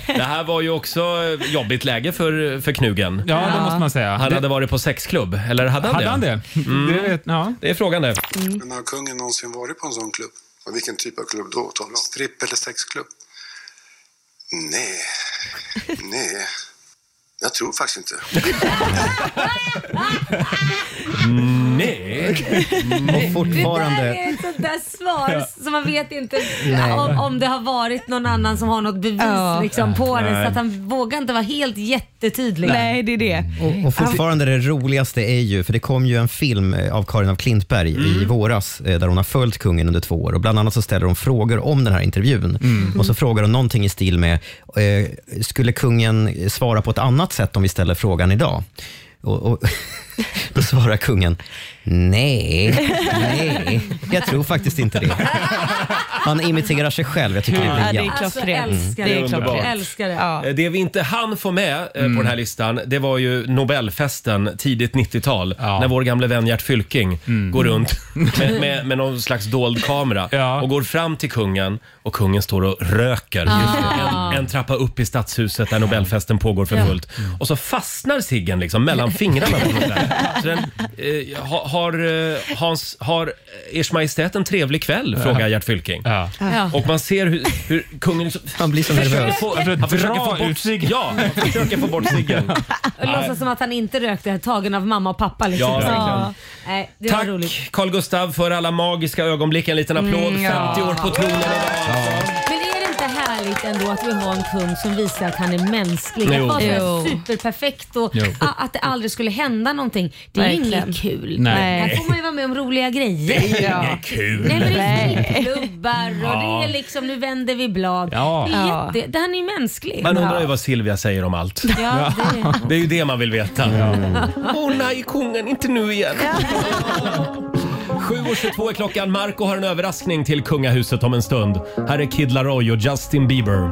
Det här var ju också jobbigt läge för, för Knugen. Ja, det måste man säga. Han Det- hade varit på sexklubb, eller hade han Hade det? han det? Mm. det vet, ja. Det är frågan det. Men har kungen någonsin varit på en sån klubb? Och vilken typ av klubb då? talar om? Stripp eller sexklubb? Nej, [laughs] nej. Jag tror faktiskt inte. Nej. Och fortfarande... Det där är ett sånt där svar som man vet inte om, om det har varit någon annan som har något bevis Ja. liksom, på det. Så att han vågar inte vara helt jättetydlig. Nej, det är det. Och, och fortfarande det roligaste är ju, för det kom ju en film eh, av Karin af Klintberg i våras eh, där hon har följt kungen under två år och bland annat så ställer hon frågor om den här intervjun. Och så frågar hon någonting i stil med, eh, skulle kungen svara på ett annat sätt om vi ställer frågan idag? Och, och [laughs] då svarar kungen, nej, nej, jag tror faktiskt inte det. Han imiterar sig själv, jag tycker det är Ja, det är briljant. Alltså, älskar Det är det. klockrent. Älskar det. Ja. Eh, Det vi inte hann få med eh, på den här listan, det var ju Nobelfesten tidigt 90-tal. Ja. När vår gamle vän Gert Fylking går runt [laughs] med, med, med någon slags dold kamera Ja. och går fram till kungen och kungen står och röker en, en trappa upp i stadshuset där Nobelfesten pågår för fullt. Och så fastnar ciggen liksom mellan fingrarna. på något sätt. Så den, eh, ha- har, eh, Hans, har Ers Majestät en trevlig kväll? Frågar Gert Fylking. Ja. Ja. Och man ser hur, hur kungen Han blir så nervös. få, han försöker få bort ciggen. Ja, han försöker få bort ciggen. [laughs] Och låtsas som att han inte rökte, tagen av mamma och pappa. Liksom. Ja, verkligen. Nej, det var Tack roligt. Carl Gustav för alla magiska ögonblick. En liten applåd. Mm, ja. 50 år på tronen idag. Härligt ändå att vi har en kung som visar att han är mänsklig? Jo. Att vara Jo. superperfekt och Jo. a- att det aldrig skulle hända någonting. Det är Verkligen. inget kul. Nej. Här får man ju vara med om roliga grejer. Det är Ja. inget kul. Nej, men det är Nej. klubbar och Ja. det är liksom, nu vänder vi blad. Ja. Det är Ja. jätte, han är ju mänsklig. Man undrar ju vad Silvia säger om allt. Ja, det, Det är ju det man vill veta. Åh nej, kungen, inte nu igen. 7.22 är klockan. Marco har en överraskning till kungahuset om en stund. Här är Kid Laroi och Justin Bieber.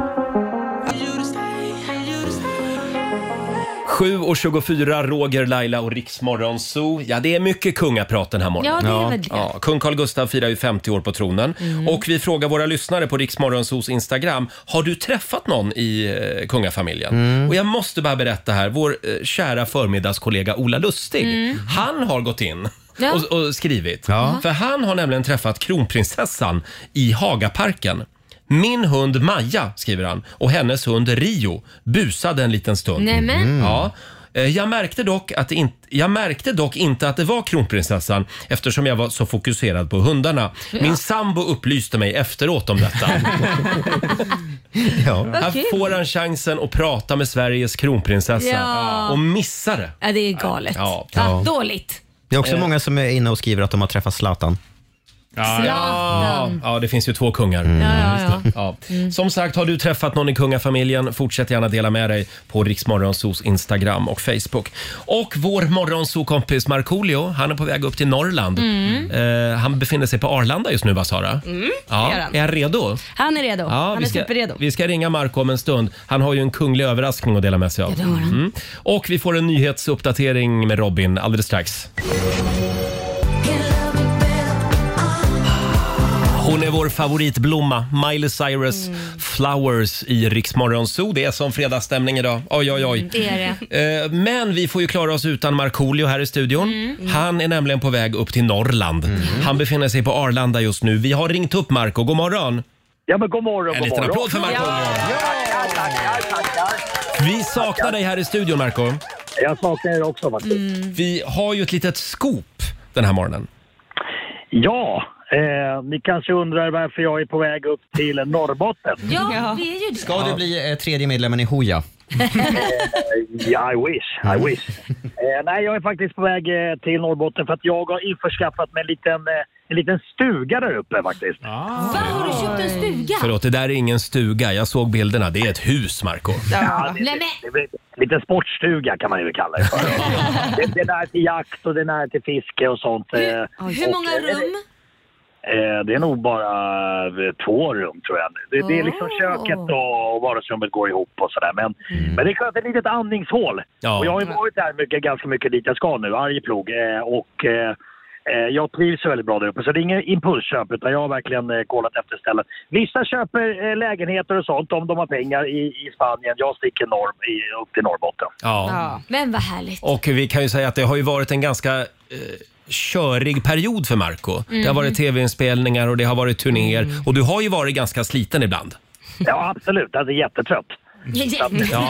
7.24, Roger, Laila och Riksmorgon Zoo. Ja, det är mycket kungaprat den här morgonen. ja, det är väl det. Ja, kung Carl Gustaf firar ju 50 år på tronen. Och vi frågar våra lyssnare på Riksmorgonsos Instagram. Har du träffat någon i eh, kungafamiljen? Och jag måste bara berätta här, vår eh, kära förmiddagskollega Ola Lustig, han har gått in Ja. och, och skrivit. Ja. För han har nämligen träffat kronprinsessan i Hagaparken. Min hund Maja, skriver han, och hennes hund Rio busade en liten stund. Nämen. Ja. Eh, Jag märkte, dock att inte, jag märkte dock inte att det var kronprinsessan eftersom jag var så fokuserad på hundarna. Min sambo upplyste mig efteråt om detta. [laughs] Ja. Här kul. får han chansen att prata med Sveriges kronprinsessa Ja. och missar det. Ja, det är galet. Ja. Ja. Ja. Dåligt. Det är också Eh. många som är inne och skriver att de har träffat Zlatan. Ja, Zlatan. ja, det finns ju två kungar. Ja, ja, Ja. Som sagt, har du träffat någon i kungafamiljen, fortsätt gärna dela med dig på Riksmorgonsos Instagram och Facebook. Och vår morgonsokompis Markoolio, han är på väg upp till Norrland. Mm. Eh, han befinner sig på Arlanda just nu, va Sara? Mm, Ja. gör han. Är han redo? Han är redo. han vi är ska, superredo. Vi ska ringa Marco om en stund. Han har ju en kunglig överraskning att dela med sig av. Ja, det har han. Mm. Och vi får en nyhetsuppdatering med Robin alldeles strax. Är vår favoritblomma, Miley Cyrus Mm. Flowers i Riksmorgon Zoo. Det är som fredagsstämning idag. Oj, oj, oj. Det är det. Eh, Men vi får ju klara oss utan Markoolio här i studion. Mm. Han är nämligen på väg upp till Norrland. Han befinner sig på Arlanda just nu. Vi har ringt upp Marco. God morgon! Ja, men god morgon, En god liten morgon. applåd för Marco. Tackar, tackar. Vi saknar dig här i studion, Marco. Jag saknar er också faktiskt. Vi har ju ett litet scoop den här morgonen. Ja, eh, ni kanske undrar varför jag är på väg upp till Norrbotten. Ja, vi är ju det. Ska du bli eh, tredje medlemmen i Hooja? Ja, I wish, I wish. Eh, nej, jag är faktiskt på väg eh, till Norrbotten för att jag har införskaffat mig en liten, eh, en liten stuga där uppe faktiskt. Va, har du köpt en stuga? Förlåt, det där är ingen stuga. Jag såg bilderna. Det är ett hus, Marco. Ja, det, Nej, men, det, det, det, lite sportstuga kan man ju kalla det för. [laughs] det, det är till jakt och det är till fiske och sånt. eh, hur och, många eh, rum? Eh, det är nog bara eh, två rum tror jag. Det, det är liksom Oh. köket och, och vardagsrummet går ihop och sådär. Men, men det är klart ett litet andningshål. Ja. Och jag har ju varit där mycket, ganska mycket dit jag ska nu, Arjeplog. Eh, och eh, jag trivs väldigt bra där uppe. Så det är inget impulsköp utan jag har verkligen kollat efter ställen. Vissa köper eh, lägenheter och sånt om de har pengar i, i Spanien. Jag sticker norr, i, upp till Norrbotten. Ja. Men vad härligt. Och vi kan ju säga att det har ju varit en ganska eh, körig period för Marco. Det har Mm. varit tv-inspelningar och det har varit turnéer. Och du har ju varit ganska sliten ibland. Ja, absolut. Alltså jättetrött. Ja.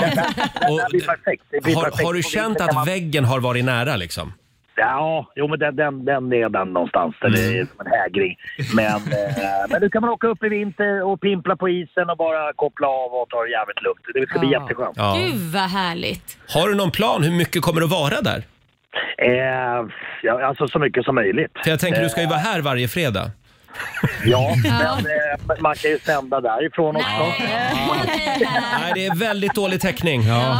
Och, [laughs] Det blir perfekt. Det blir har, perfekt. har du känt att väggen har varit nära liksom? Ja, jo men den, den, den är den någonstans. Den är som en hägring. Men, eh, [laughs] men nu kan man åka upp i vinter och pimpla på isen och bara koppla av och ta det jävligt lugnt. Det ska bli jätteskönt. Ja. Gud vad härligt. Har du någon plan? Hur mycket kommer du vara där? Eh, ja, alltså så mycket som möjligt. För jag tänker du ska ju vara här varje fredag. Ja, men eh, man kan ju sända därifrån också. Nej, [laughs] det är väldigt dålig täckning. Ja.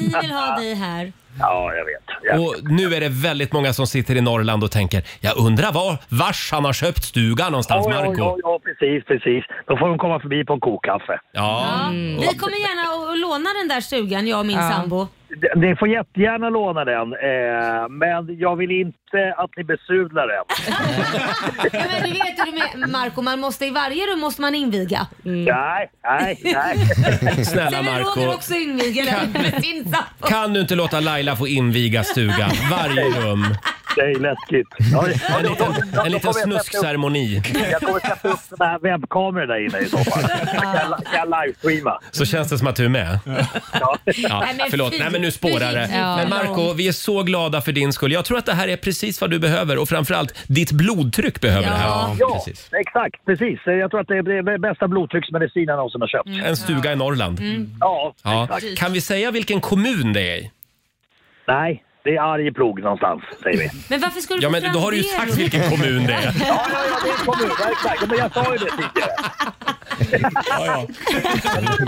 Vi vill ha dig här. Ja, jag vet. Jag Och nu är det väldigt många som sitter i Norrland och tänker, jag undrar var, vars han har köpt stugan någonstans, Ja, ja, Marco ja, ja, precis, precis. Då får de komma förbi på en kokkaffe. Ja. Vi kommer gärna att- att låna den där stugan, jag och min Ja. sambo. Ni får jättegärna låna den, eh, men jag vill inte att ni besudlar den. [laughs] Ja, men du vet hur det är med Marco, man måste i varje rum måste man inviga. Nej, nej, nej. [laughs] Snälla Sen Roger Marco också inviga den med sin sambo. kan du inte låta Laila få inviga stugan? Varje [laughs] rum. Det är läskigt. Ja, En liten, en liten snuskceremoni. Jag kommer sätta upp såna här webbkameror där inne i så fall. Kan jag, kan jag livestreama. Så känns det som att du är med. Ja. Ja, Nej, men förlåt, fy. nej men nu spårar det. Ja. Men Marco, vi är så glada för din skull. Jag tror att det här är precis vad du behöver och framförallt ditt blodtryck behöver det här. Ja. Ja, exakt. Precis. Jag tror att det är det bästa blodtrycksmedicinen jag någonsin har köpt. En stuga i Norrland. Ja, Ja. exakt. Kan vi säga vilken kommun det är i? Nej, det är Arjeplog någonstans, säger vi. Men varför ska du Ja, få men fram då har du ju det, sagt Roger? vilken kommun det är. [laughs] Ja, ja, ja, det är en kommun. Ja, exakt. Men jag sa ju det tidigare. Ja, ja.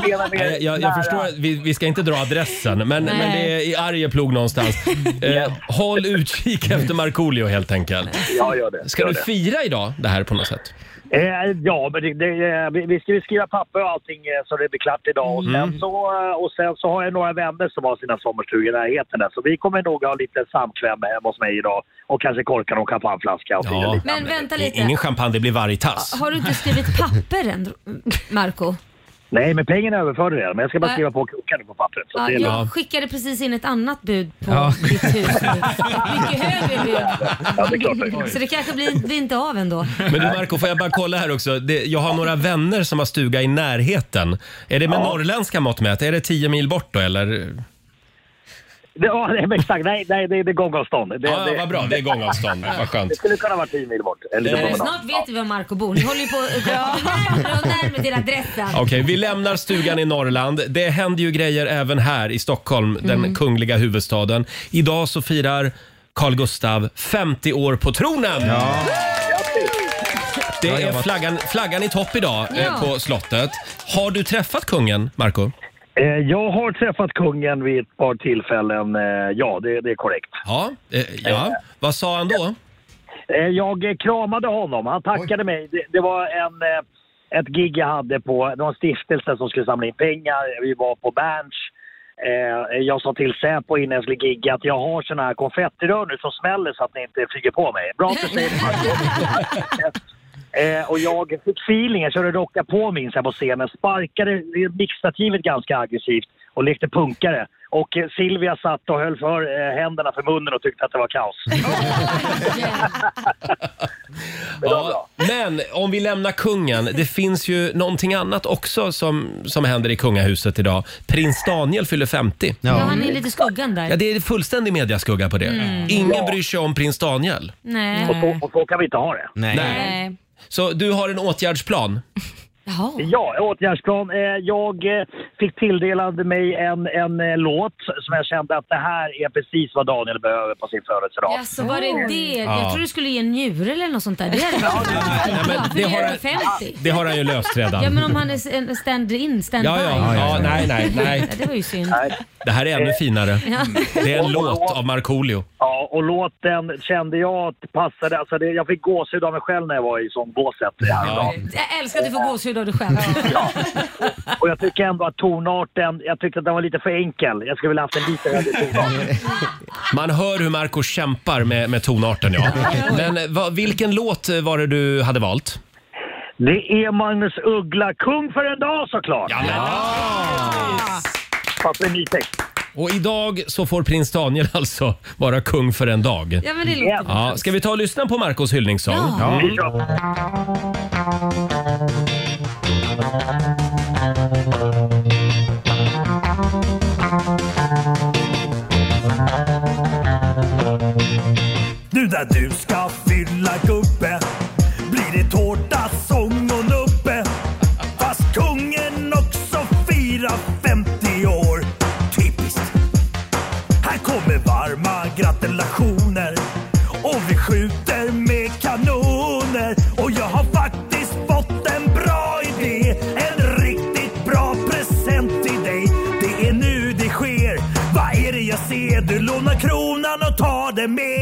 [laughs] Jag Jag, jag, förstår att vi, vi ska inte dra adressen, men, Nej. men det är i Arjeplog någonstans. [laughs] Eh, håll utkik efter Markoolio helt enkelt. Ja, gör det. Ska gör du det. fira idag det här på något sätt? Eh, ja, men det, det, eh, vi, vi ska ju skriva papper och allting eh, så det blir klart idag. Och, Mm. sen så, eh, och sen så har jag några vänner som har sina sommarstugor i närheten. där. Så vi kommer nog ha lite samkväm hemma hos mig idag. Och kanske korka någon champagneflaska och Ja. lite. Men vänta lite. Ingen champagne, det blir vargtass. Har du inte skrivit papper än, Marco? Nej, men pengarna överförde redan. Men jag ska bara skriva på krokarna på pappret. Så Ja, det är lugnt. jag skickade precis in ett annat bud på Ja. ditt hus. Ett mycket högre bud. Ja, det är klart det är. Så det kanske blir, blir inte av ändå. Men du Marco, får jag bara kolla här också. Det, jag har några vänner som har stuga i närheten. Är det med Ja. norrländska mått mätt? Är det 10 mil bort då eller? Det, ja, exakt. Nej, nej det, det är gångavstånd. Det, Ja, det, vad bra. Det är gångavstånd. [laughs] Vad skönt. det skulle kunna vara 10 mil bort. Eller Det- lite Men promenad. snart vet vi var Marco bor. Ni håller ju på att gå närmare och närmare till adressen. Okej, vi lämnar stugan i Norrland. Det händer ju grejer även här i Stockholm, den kungliga huvudstaden. Idag så firar Carl Gustav 50 år på tronen. Det Bra är jobbat. flaggan, flaggan i topp idag eh, Ja. på slottet. Har du träffat kungen, Marco? Eh, Jag har träffat kungen vid ett par tillfällen. eh, Ja, det, det är korrekt. Ja. Eh, ja. Vad sa han då? Jag kramade honom. Han tackade mig. Det, det var en, ett gig jag hade på en stiftelse som skulle samla in pengar. Vi var på Berns. Jag sa till Säpo innan jag skulle gigga att jag har såna här konfettirör nu som smäller så att ni inte flyger på mig. Bra att du säger det. [laughs] Eh, och jag fick feeling, jag körde rocka på minns jag på scenen, sparkade mixstativet ganska aggressivt och lekte punkare. Och eh, Silvia satt och höll för eh, händerna för munnen och tyckte att det var kaos. [laughs] Ja, men om vi lämnar kungen, det finns ju någonting annat också som, som händer i kungahuset idag. Prins Daniel fyller 50. Ja, han är lite i skuggan där. Ja, det är fullständig mediaskugga på det. Mm. Ingen Ja. bryr sig om prins Daniel. Nej. Och så, och så kan vi inte ha det. Nej. Nej. Så du har en åtgärdsplan? Jaha. Ja, åtgärdsplan. Eh, Jag eh, fick tilldelad mig en, en eh, låt som jag kände att det här är precis vad Daniel behöver på sin födelsedag. Ja, så var det det? Ja. Jag tror du skulle ge en njure eller något sånt där. Det hade varit Nej, men ja, det det har han- 50. Det har han ju löst redan. Ja, men om han är en stand-in, stand-by. Ja, ja, ja, nej, nej, [laughs] nej. Ja, det var ju synd. Det här är ännu finare. Ja. Det är en låt av Markoolio. Ja, och låten kände jag att passade. Alltså det, jag fick gåshud av mig själv när jag var i sångbåset. Ja. Jag älskar att du får gåshud av dig själv. [laughs] Och jag tycker ändå att tonarten, jag tyckte att den var lite för enkel. Jag skulle vilja haft en lite högre tonart. [laughs] Man hör hur Marco kämpar med, med tonarten. Ja. [laughs] Men eh, vad, vilken låt var det du hade valt? Det är Magnus Uggla, Kung för en dag såklart. Ja, men, Fast en ny text. Och idag så får prins Daniel alltså vara kung för en dag. Ja, men det låter. Ja, ska vi ta och lyssna på Marcos hyllningssång? Ja. Vi kör. Nu när du ska fylla gubbe blir det tårta, sång och nubbe. Fast kungen också firar 50 år. Typiskt. Här kommer varma gratulationer och tar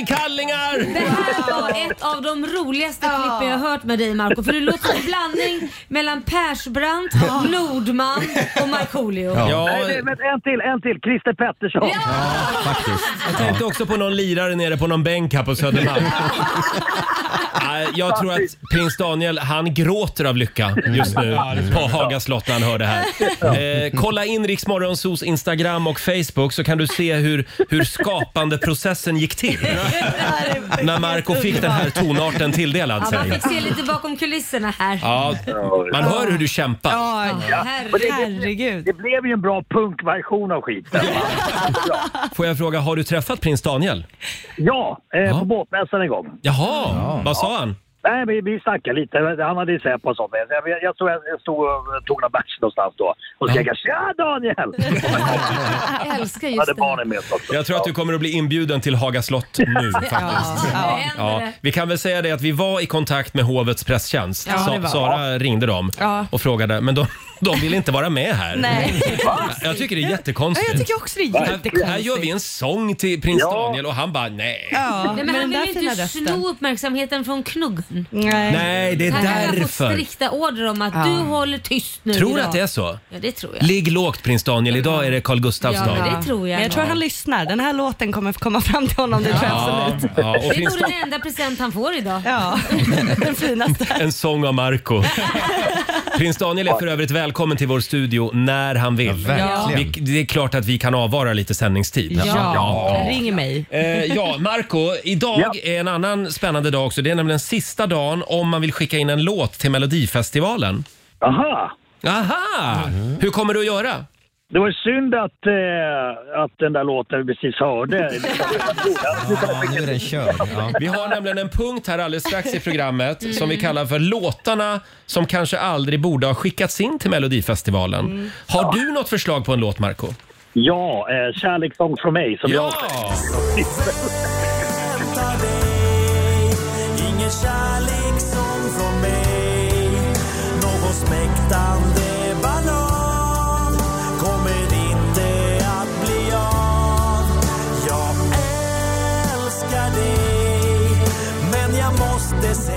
Sig kallingar! Det här var ett av de roligaste klippen jag har hört med dig Marco För du låter som en blandning mellan Persbrandt, Nordman och Markoolio. Ja. Nej, det- men en till, en till. Christer Pettersson. Jag tänkte också på någon lirare nere på någon bänk här på Södermalm. [laughs] Nej, Jag tror att prins Daniel, han gråter av lycka just nu på Haga slott när han hör det här. Eh, kolla in Rix Morgonzos Instagram och Facebook så kan du se hur, hur skapandeprocessen gick till. [laughs] När Marco fick den här tonarten tilldelad Ja, man sig. fick se lite bakom kulisserna här. Ja, man hör hur du kämpar. Ja, herregud. Det blev ju en bra punkversion av skiten. [laughs] Får jag fråga, har du träffat prins Daniel? Ja, eh, på båtmässan en gång. Jaha, vad sa han? Nej, vi, vi snackade lite. Han hade ju Säpo och sånt. Jag, jag, jag, stod, jag stod och tog någon bärs någonstans då. Och skrek jag “Tja Daniel!” Jag [laughs] älskar Jag just hade det. barnen med sig också. Jag tror att du kommer att bli inbjuden till Haga slott [laughs] nu faktiskt. Ja, Ja, vi kan väl säga det att vi var i kontakt med hovets presstjänst. Ja, Sa- det var. Sara ringde dem Ja. och frågade, men de, de vill inte vara med här. Nej. Jag tycker det är Ja, jättekonstigt. jag tycker också det är här, här jättekonstigt. gör vi en sång till prins Ja. Daniel och han bara nej. Ja, Nej, men han vill fina inte rösten. sno uppmärksamheten från knuggen. Nej. Nej, det är Han har fått därför. strikta order om att Ja. du håller tyst nu Tror du idag. att det är så? Ja, det tror jag. Ligg lågt prins Daniel, idag är det Carl Gustafs Ja, dag. men det tror jag. Men jag tror han lyssnar. Den här låten kommer komma fram till honom, det tror jag Ja, absolut. ja, och Det är prins nog den enda present han får idag. Ja, [laughs] den finaste. En sång av Marco. [laughs] Prins Daniel är för övrigt välkommen till vår studio när han vill. verkligen. Vi, det är klart att vi kan avvara lite sändningstid. Ja, ring mig. Eh, ja, Marco, idag Ja. är en annan spännande dag också. Det är nämligen sista dagen om man vill skicka in en låt till Melodifestivalen. Aha! Aha! Hur kommer du att göra? Det var synd att, eh, att den där låten vi precis hörde... Ja, nu är den körd. Ja. Vi har nämligen en punkt här alldeles strax i programmet som vi kallar för låtarna som kanske aldrig borde ha skickats in till Melodifestivalen. Har du något förslag på en låt, Marco? Ja, eh, Kärlekssång från mig som jag... Ja! Ingen kärlek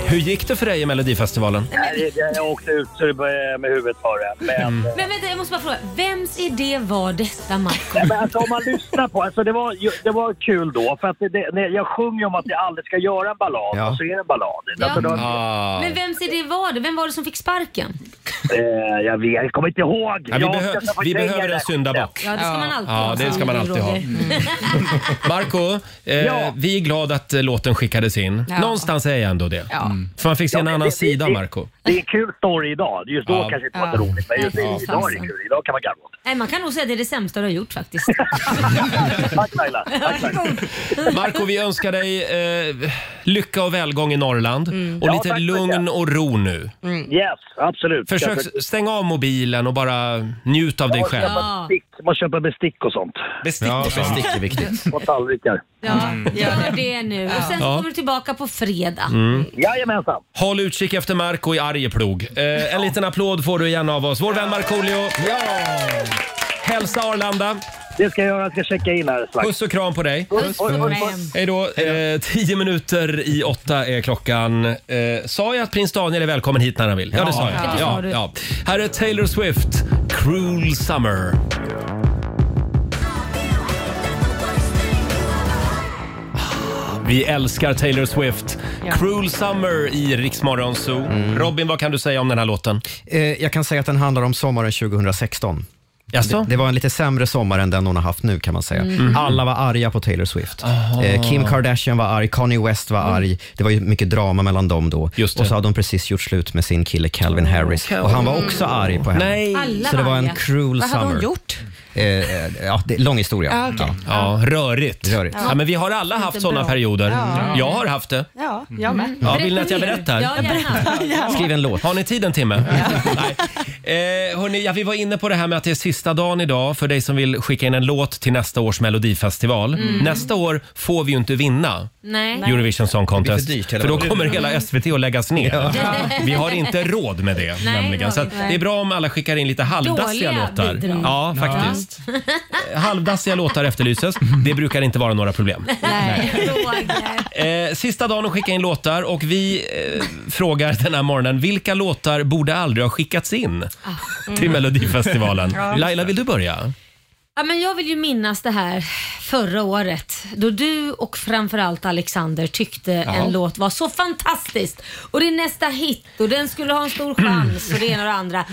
Hur gick det för dig i Melodifestivalen? Nej, jag, jag åkte ut så det började med huvudet före. Men, Mm. Men vänta, jag måste bara fråga. Vems idé var detta, Marco? Nej, men alltså, om man lyssnar på alltså, det, var, ju- det var kul då. För att det, det, jag sjunger ju om att jag aldrig ska göra en ballad Ja. och så är det en ballad. Ja. Alltså, då, Ah. Men vems idé var det? Vem var det som fick sparken? eh, jag vet, jag kommer inte ihåg. Ja, vi, Jag behö- ska vi behöver det. en syndabock. Ja, det ska man alltid Ja, ha. det ska man alltid ha. Roger. Marco, eh, Ja. vi är glada att eh, låten skickades in. Ja. Någonstans är jag ändå det. Ja. För man fick se Ja, en annan det- sida, det- Marco. Det är en kul story idag. Just då Ja. kanske inte var så Ja. roligt. Men just Ja, idag är det kul. Idag kan man garva åt det. Nej, man kan nog säga att det är det sämsta du har gjort faktiskt. [laughs] Tack Laila. Tack, tack. Marco, vi önskar dig eh, lycka och välgång i Norrland. Och Ja, lite tack så lugn mycket. och ro nu. Yes, absolut. Försök stänga av mobilen och bara njut av dig själv. Ja. bestick- Man köper bestick och sånt. Bestick Ja, och sånt. bestick är viktigt. Och tallrikar. Ja, gör det nu. Och sen Ja. kommer du tillbaka på fredag. Jajamensan. Håll utkik efter Marco i Arjeplog. Eh, en liten applåd får du igen av oss. Vår vän Markoolio. Ja! Hälsa Arlanda. Det ska jag göra. Jag ska checka in här strax. Puss och kram på dig. Puss. Hej då. Eh, tio minuter i åtta är klockan. Eh, sa jag att prins Daniel är välkommen hit när han vill? Ja, det sa jag. Ja, ja. Här är Taylor Swift, Cruel Summer. Vi älskar Taylor Swift. Cruel Summer i Riksmorgon Zoo. Robin, vad kan du säga om den här låten? Eh, jag kan säga att den handlar om sommaren 2016. Jaså? Det, det var en lite sämre sommar än den hon har haft nu kan man säga. Mm. Alla var arga på Taylor Swift. Eh, Kim Kardashian var arg, Kanye West var arg. Det var ju mycket drama mellan dem då. Mm. Just det. Och så hade hon precis gjort slut med sin kille Calvin Harris. Och han var också arg på henne. Nej. Alla Så det var en arga. cruel Vad hade summer. hon gjort? Eh, eh, ja, det är lång historia. Ja, okej. Ja, rörigt. Rörigt. Ja, men vi har alla haft sådana bra. perioder. Ja. Jag har haft det. Ja, jag med. Ja, vill ni att jag berättar? Ja, gärna. Skriv en låt. Har ni tid en timme? Nej. Eh, hörni, ja, vi var inne på det här med att det är sista dagen idag för dig som vill skicka in en låt till nästa års melodifestival. Nästa år får vi ju inte vinna Nej. Eurovision Song Contest. Det blir för dyrt, eller för då vad? kommer hela SVT att läggas ner. Vi har inte råd med det. Nej, nämligen. det har Så vi att inte. det är bra om alla skickar in lite halvdassiga Dåliga låtar. bidrag. Ja, faktiskt. Eh, Halvdassiga låtar efterlyses. Det brukar inte vara några problem. Nej, Roger. Eh, sista dagen att skicka in låtar och vi eh, frågar den här morgonen vilka låtar borde aldrig ha skickats in till Melodifestivalen? Laila, vill du börja? Ja, men jag vill ju minnas det här förra året då du och framförallt Alexander tyckte en låt var så fantastisk och det är nästa hit och den skulle ha en stor [clears throat] chans och det ena och det andra.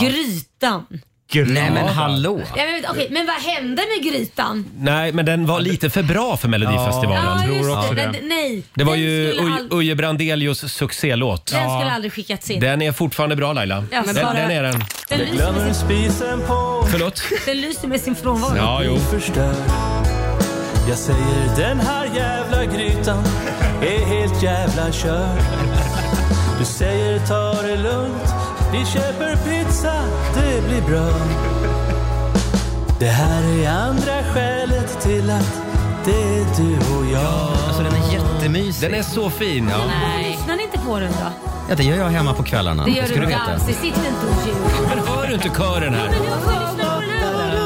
Grytan. Nej men hallå! Ja, men, okej, men vad hände med Grytan? Nej, men den var lite för bra för Melodifestivalen. Ja, tror just också det. det. Den, nej, Det var den ju skulle Uj- ald- Uje Brandelius succélåt. Den skulle aldrig skickats in. Den är fortfarande bra Laila. Ja, men den, bara- den är den. Den lyser, med sin, spisen på Förlåt? den lyser med sin frånvaro. Ja, jo. förstör Jag säger den här jävla grytan är helt jävla körd Du säger ta det lugnt, vi köper pizza, det blir bra. Det här är andra skälet till att det är du och jag. Alltså den är jättemysig. Den är så fin. Nej. Lyssnar ni inte på den då? Ja, det gör jag hemma på kvällarna. Det gör ska du inte alls. Det sitter inte och ljuger. Men hör du inte kören här? Men jag får lyssna på den.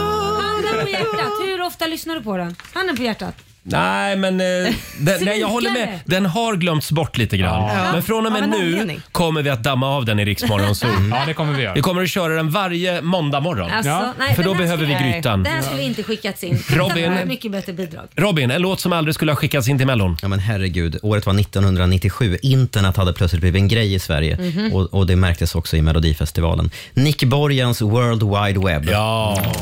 Handen på hjärtat. Hur ofta lyssnar du på den? Handen på hjärtat. Nej, men eh, [laughs] den, nej, jag håller med. Den har glömts bort lite grann. Ja. Men från och med Av en nu anledning. kommer vi att damma av den i Rix Morgon Zoo. [laughs] Ja, det kommer vi göra. Vi kommer att köra den varje måndag morgon. Alltså, Ja. nej, För då den här behöver vi skulle- grytan. Det här skulle inte skickats in. Robin. Det var Mycket bättre bidrag. Robin, en låt som aldrig skulle ha skickats in till Mellon. Ja men herregud, året var 1997. Internet hade plötsligt blivit en grej i Sverige Mhm. och, och det märktes också i Melodifestivalen. Nick Borgens World Wide Web. Ja. Ja,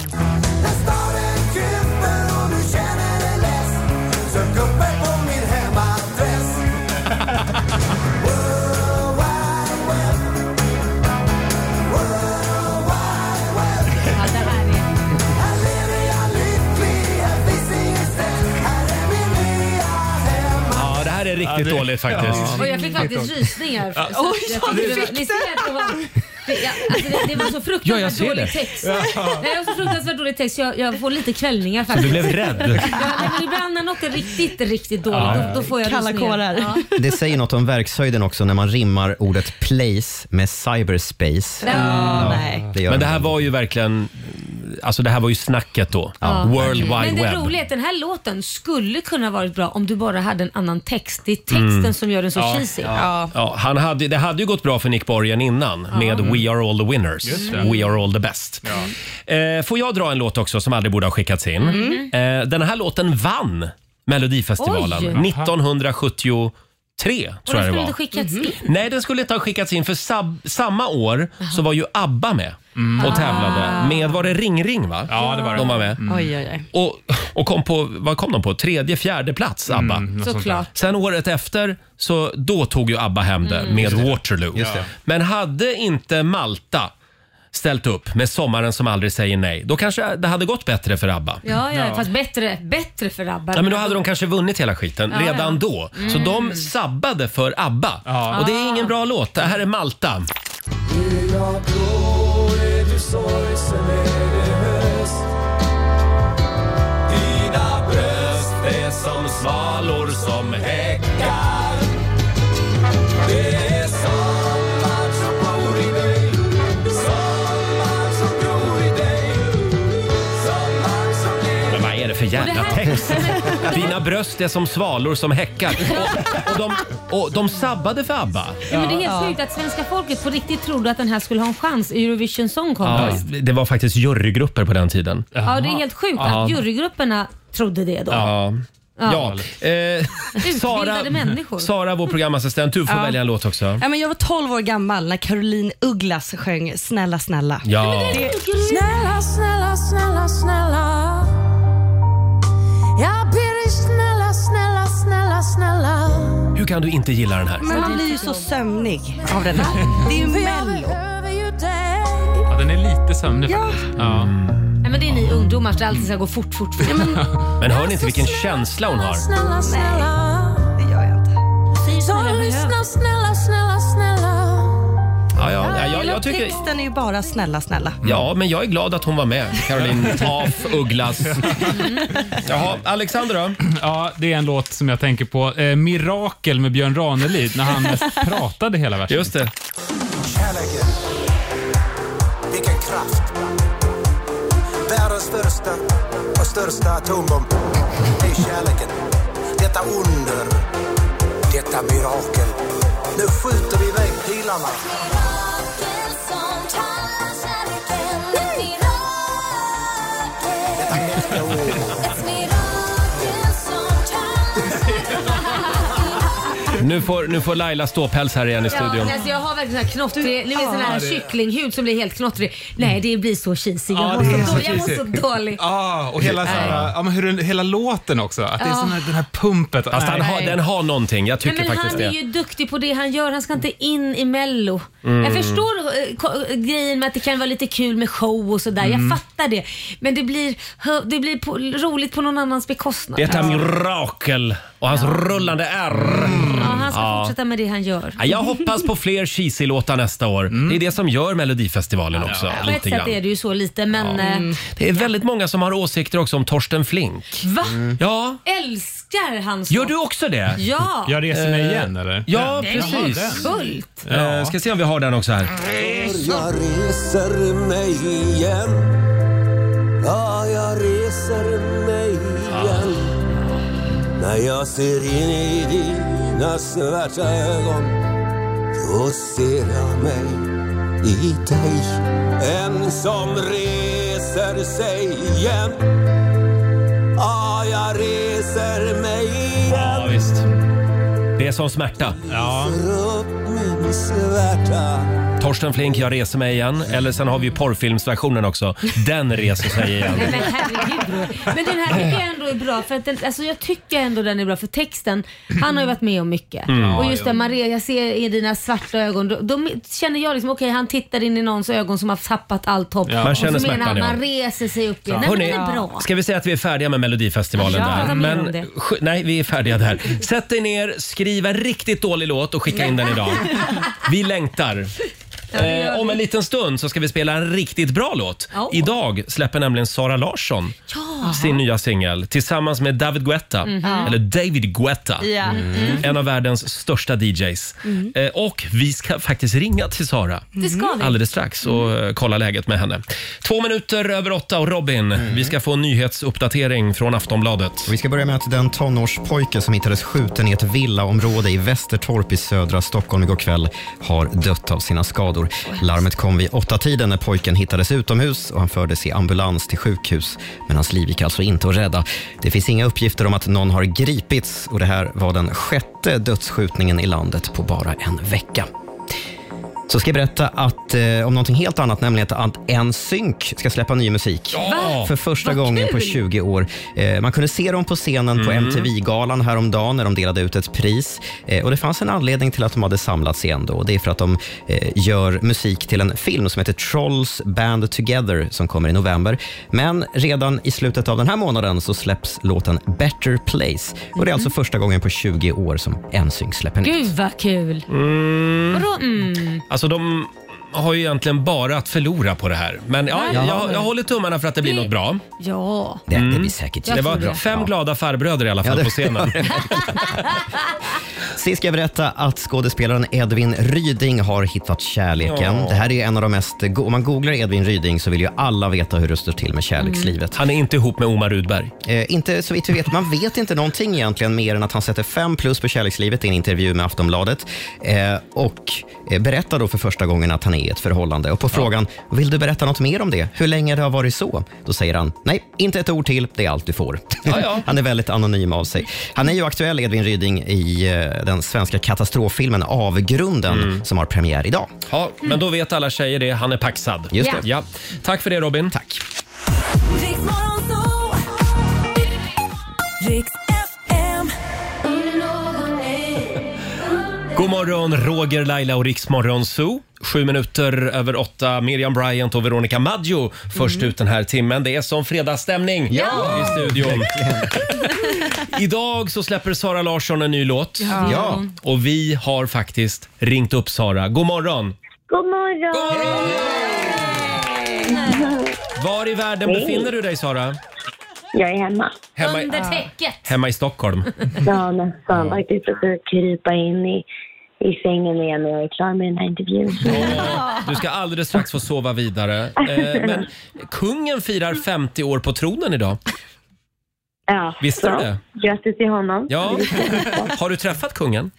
ja, det riktigt dåligt faktiskt. Och jag fick faktiskt rysningar. Så att Oj, jag ja, tyckte du det var- fick ni ser det var- det, ja, alltså det, det var så Ja, jag fruktansvärt ser dålig det. text. Nej, det var så fruktansvärt dålig text så jag, jag får lite kvällningar faktiskt. Du blev rädd. Ja, nej, men ibland när något är riktigt, riktigt dåligt då, då får jag Kalla rysningar. kårar. Ja. Det säger något om verkshöjden också när man rimmar ordet place med cyberspace. Ja, nej. Det gör Men det här var ju verkligen, alltså det här var ju snacket då. Ja. World Wide Men det Web. roliga är att den här låten skulle kunna varit bra om du bara hade en annan text. Det är texten som gör den så Mm. Ja. cheesy. Ja. Ja, han hade, det hade ju gått bra för Nick Borgen innan med We are all the winners. Just det. We are all the best. Eh, får jag dra en låt också som aldrig borde ha skickats in? Eh, den här låten vann Melodifestivalen Oj. 1973 Och tror den jag det skulle var. inte skickats in. Nej, den skulle inte ha skickats in för sab- samma år så var ju ABBA med och tävlade med, var det Ring Ring va? Ja, det var det. De var med. Oj, oj, oj. Och, och kom på, vad kom de på? Tredje, fjärde plats ABBA. Mm, något sånt där. Såklart. Sen året efter, så då tog ju ABBA hem det med Waterloo. Just det. Men hade inte Malta ställt upp med Sommaren som aldrig säger nej, då kanske det hade gått bättre för ABBA. Ja, ja, fast bättre, bättre för ABBA. Ja, men då hade de kanske vunnit hela skiten Ja, redan ja. då. Så de sabbade för ABBA. Ja. Och det är ingen bra låt. Det här är Malta. Dina blå är jävla text? Dina bröst är som svalor som häckar. Och, och, de, och de sabbade för ABBA. Ja, men det är helt sjukt att svenska folket på riktigt trodde att den här skulle ha en chans i Eurovision Song Ja, Contest. det var faktiskt jurygrupper på den tiden. Ja, det är helt sjukt Ja. att jurygrupperna trodde det då. Ja. Ja. Ja. Eh, [laughs] Sara, människor. Sara, vår programassistent, du får Ja. välja en låt också. Ja, men jag var 12 år gammal när Caroline Ugglas sjöng Snälla snälla. Ja. Snälla, snälla, snälla, snälla Jag ber dig snälla, snälla, snälla, snälla Hur kan du inte gilla den här? Men man blir ju så sömnig av den här. Det är ju mello. behöver ju dig Ja, den är lite sömnig Ja. faktiskt. Ja. Nej, men det är ni ungdomar så det alltid ska gå fort, fort, fort. Men hör ni inte vilken känsla hon har? Snälla, snälla Det gör jag inte. Så lyssna snälla, snälla, snälla Ja, ja, ja, jag, jag tycker... Texten är ju bara snälla snälla. Ja, men jag är glad att hon var med. Caroline [laughs] af Ugglas. Jaha, Alexander då? ja, det är en låt som jag tänker på. Eh, Mirakel med Björn Ranelid när han mest [laughs] pratade hela versen. Just det. Kärleken. Vilken kraft. Världens första och största atombomb. Det är kärleken. Detta under. Detta mirakel. Nu skjuter vi iväg pilarna. Nu får, nu får Laila ståpäls här igen i studion. Ja, alltså jag har verkligen sån här knottrig, ni vet sån här det- kycklinghud som blir helt knottrig. Nej, det blir så cheesy. Jag, Ja, mår, det är så, så då, jag mår cheesy. så dåligt. Ja, [laughs] och hela, så här, ja, men hur den, hela låten också. Att det är Ja. sån här, den här pumpet. Fast han har, den har någonting. Jag Nej, tycker men faktiskt han är det. ju duktig på det han gör. Han ska inte in i Mello. Mm. Jag förstår eh, ko- grejen med att det kan vara lite kul med show och sådär. Mm. Jag fattar det. Men det blir, hö- det blir på, roligt på någon annans bekostnad. Det är ett mirakel och hans rullande R. Ja, han ska Ja. fortsätta med det han gör. Ja, Jag hoppas på fler cheesy-låtar nästa år. Det är det som gör Melodifestivalen också. På ett lite sätt grann. är det ju så lite, men... Ja. eh, Det är väldigt många som har åsikter också om Torsten Flink. Va? Ja. Älskar han Gör du också det? Ja. Jag reser mig Eh, igen eller? Ja, Nej, precis. Fullt. Eh, ska se om vi har den också här. Jag reser mig igen Ja, jag reser När jag ser in i dina svarta ögon Då ser jag mig i dig En som reser sig igen Ja, jag reser mig igen Ja, visst. Det är som smärta. Ja. upp min svärta Torsten Flink, Jag reser mig igen. Eller sen har vi ju porrfilmsversionen också. Den reser sig [laughs] igen. Men herregud Roger. Men den här tycker jag ändå är bra för att den, alltså jag tycker ändå den är bra för texten, han har ju varit med om mycket. Mm. Och just det Maria, jag ser i dina svarta ögon, då, då känner jag liksom okej han tittar in i någons ögon som har tappat allt hopp. Man Och känner så menar smärtan, han, ja. man reser sig upp igen. Nej, men Hörrni, den är bra. ska vi säga att vi är färdiga med Melodifestivalen Ja, där? prata mer om Men det. nej, vi är färdiga där. Sätt dig ner, skriv en riktigt dålig låt och skicka in den idag. [laughs] Vi längtar. Eh, om en liten stund så ska vi spela en riktigt bra låt. Ja. Idag släpper nämligen Sara Larsson Ja. sin nya singel tillsammans med David Guetta. Mhm. Eller David Guetta. Ja. Mm. En av världens största DJs. Mm. Eh, och vi ska faktiskt ringa till Sara Det ska vi. alldeles strax och eh, kolla läget med henne. Två minuter över åtta och Robin, vi ska få en nyhetsuppdatering från Aftonbladet. Vi ska börja med att den tonårspojke som hittades skjuten i ett villaområde i Västertorp i södra Stockholm igår kväll har dött av sina skador. Larmet kom vid åtta tiden när pojken hittades utomhus och han fördes i ambulans till sjukhus. Men hans liv gick alltså inte att rädda. Det finns inga uppgifter om att någon har gripits och det här var den sjätte dödsskjutningen i landet på bara en vecka. Så ska jag berätta att, eh, om någonting helt annat, nämligen att NSYNC ska släppa ny musik. Va? För första Vad gången på kul! 20 år. Eh, man kunde se dem på scenen på Mm. MTV-galan häromdagen när de delade ut ett pris. Eh, och Det fanns en anledning till att de hade samlats igen. Då. Det är för att de eh, gör musik till en film som heter Trolls Band Together som kommer i november. Men redan i slutet av den här månaden så släpps låten Better Place. Och Det är alltså första gången på 20 år som NSYNC släpper nytt. Gud vad kul. Mm. Vadå mm? Alltså de har ju egentligen bara att förlora på det här. Men ja, Ja. jag, jag håller tummarna för att det blir något bra. Ja. Det, Mm. det blir säkert Det var jättebra. fem glada farbröder i alla fall Ja, det- på scenen. [laughs] Sist ska jag berätta att skådespelaren Edvin Ryding har hittat kärleken. Ja. Det här är en av de mest... Om man googlar Edvin Ryding så vill ju alla veta hur det står till med kärlekslivet. Han är inte ihop med Omar Rudberg? Eh, inte så vitt vi vet. Man vet inte någonting egentligen mer än att han sätter fem plus på kärlekslivet i en intervju med Aftonbladet. Eh, och eh, berättar då för första gången att han är i ett förhållande. Och på frågan, vill du berätta något mer om det? Hur länge det har varit så? Då säger han, nej, inte ett ord till. Det är allt du får. [laughs] han är väldigt anonym av sig. Han är ju aktuell, Edvin Ryding, i eh, den svenska katastroffilmen Avgrunden Mm. som har premiär idag. Ja, men då vet alla tjejer det. Han är paxad. Just det. Ja. Tack för det Robin. Tack. Riks God morgon, Roger, Laila och Riksmorgon Zoo. Sju minuter över åtta. Miriam Bryant och Veronica Maggio först ut den här timmen. Det är som fredagsstämning Ja! i studion. [laughs] Idag så släpper Sara Larsson en ny låt. Ja. Ja. Och vi har faktiskt ringt upp Sara. God morgon! God morgon! Var i världen Hej. befinner du dig Sara? Jag är hemma. Hemma i- Under täcket. Hemma i Stockholm. Ja, nästan. Faktiskt försöker krypa in i, i sängen igen när jag är klar med den här intervjun. Du ska alldeles strax få sova vidare. Eh, men kungen firar 50 år på tronen idag. Ja, Visste du så. det? Grattis till honom. Ja. Har du träffat kungen?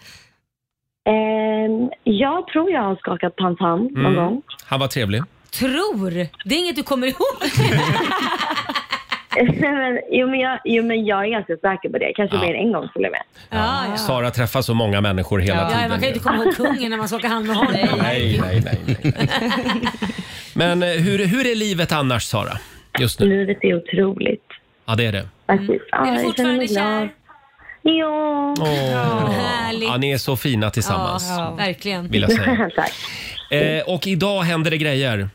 Ehm, jag tror jag har skakat på hans hand någon Mm. gång. Han var trevlig. Tror? Det är inget du kommer ihåg? [laughs] [laughs] men, jo, men jag, jo, men jag är ganska säker på det. Kanske Ja. mer än en gång till och med. Ja, ja. Sara träffar så många människor hela Ja, tiden. man kan ju inte komma ihåg kungen när man skakar hand med honom. Nej, nej, nej. nej. [laughs] Men eh, hur, hur är livet annars, Sara? Just nu? Livet är otroligt. Ja, det är det. Faktiskt. Ja, Är du jag känner mig fortfarande glad. kär? Ja. Åh. Härligt. Ja, ni är så fina tillsammans. Ja, verkligen. Vill jag säga. [laughs] Tack. Eh, och idag händer det grejer.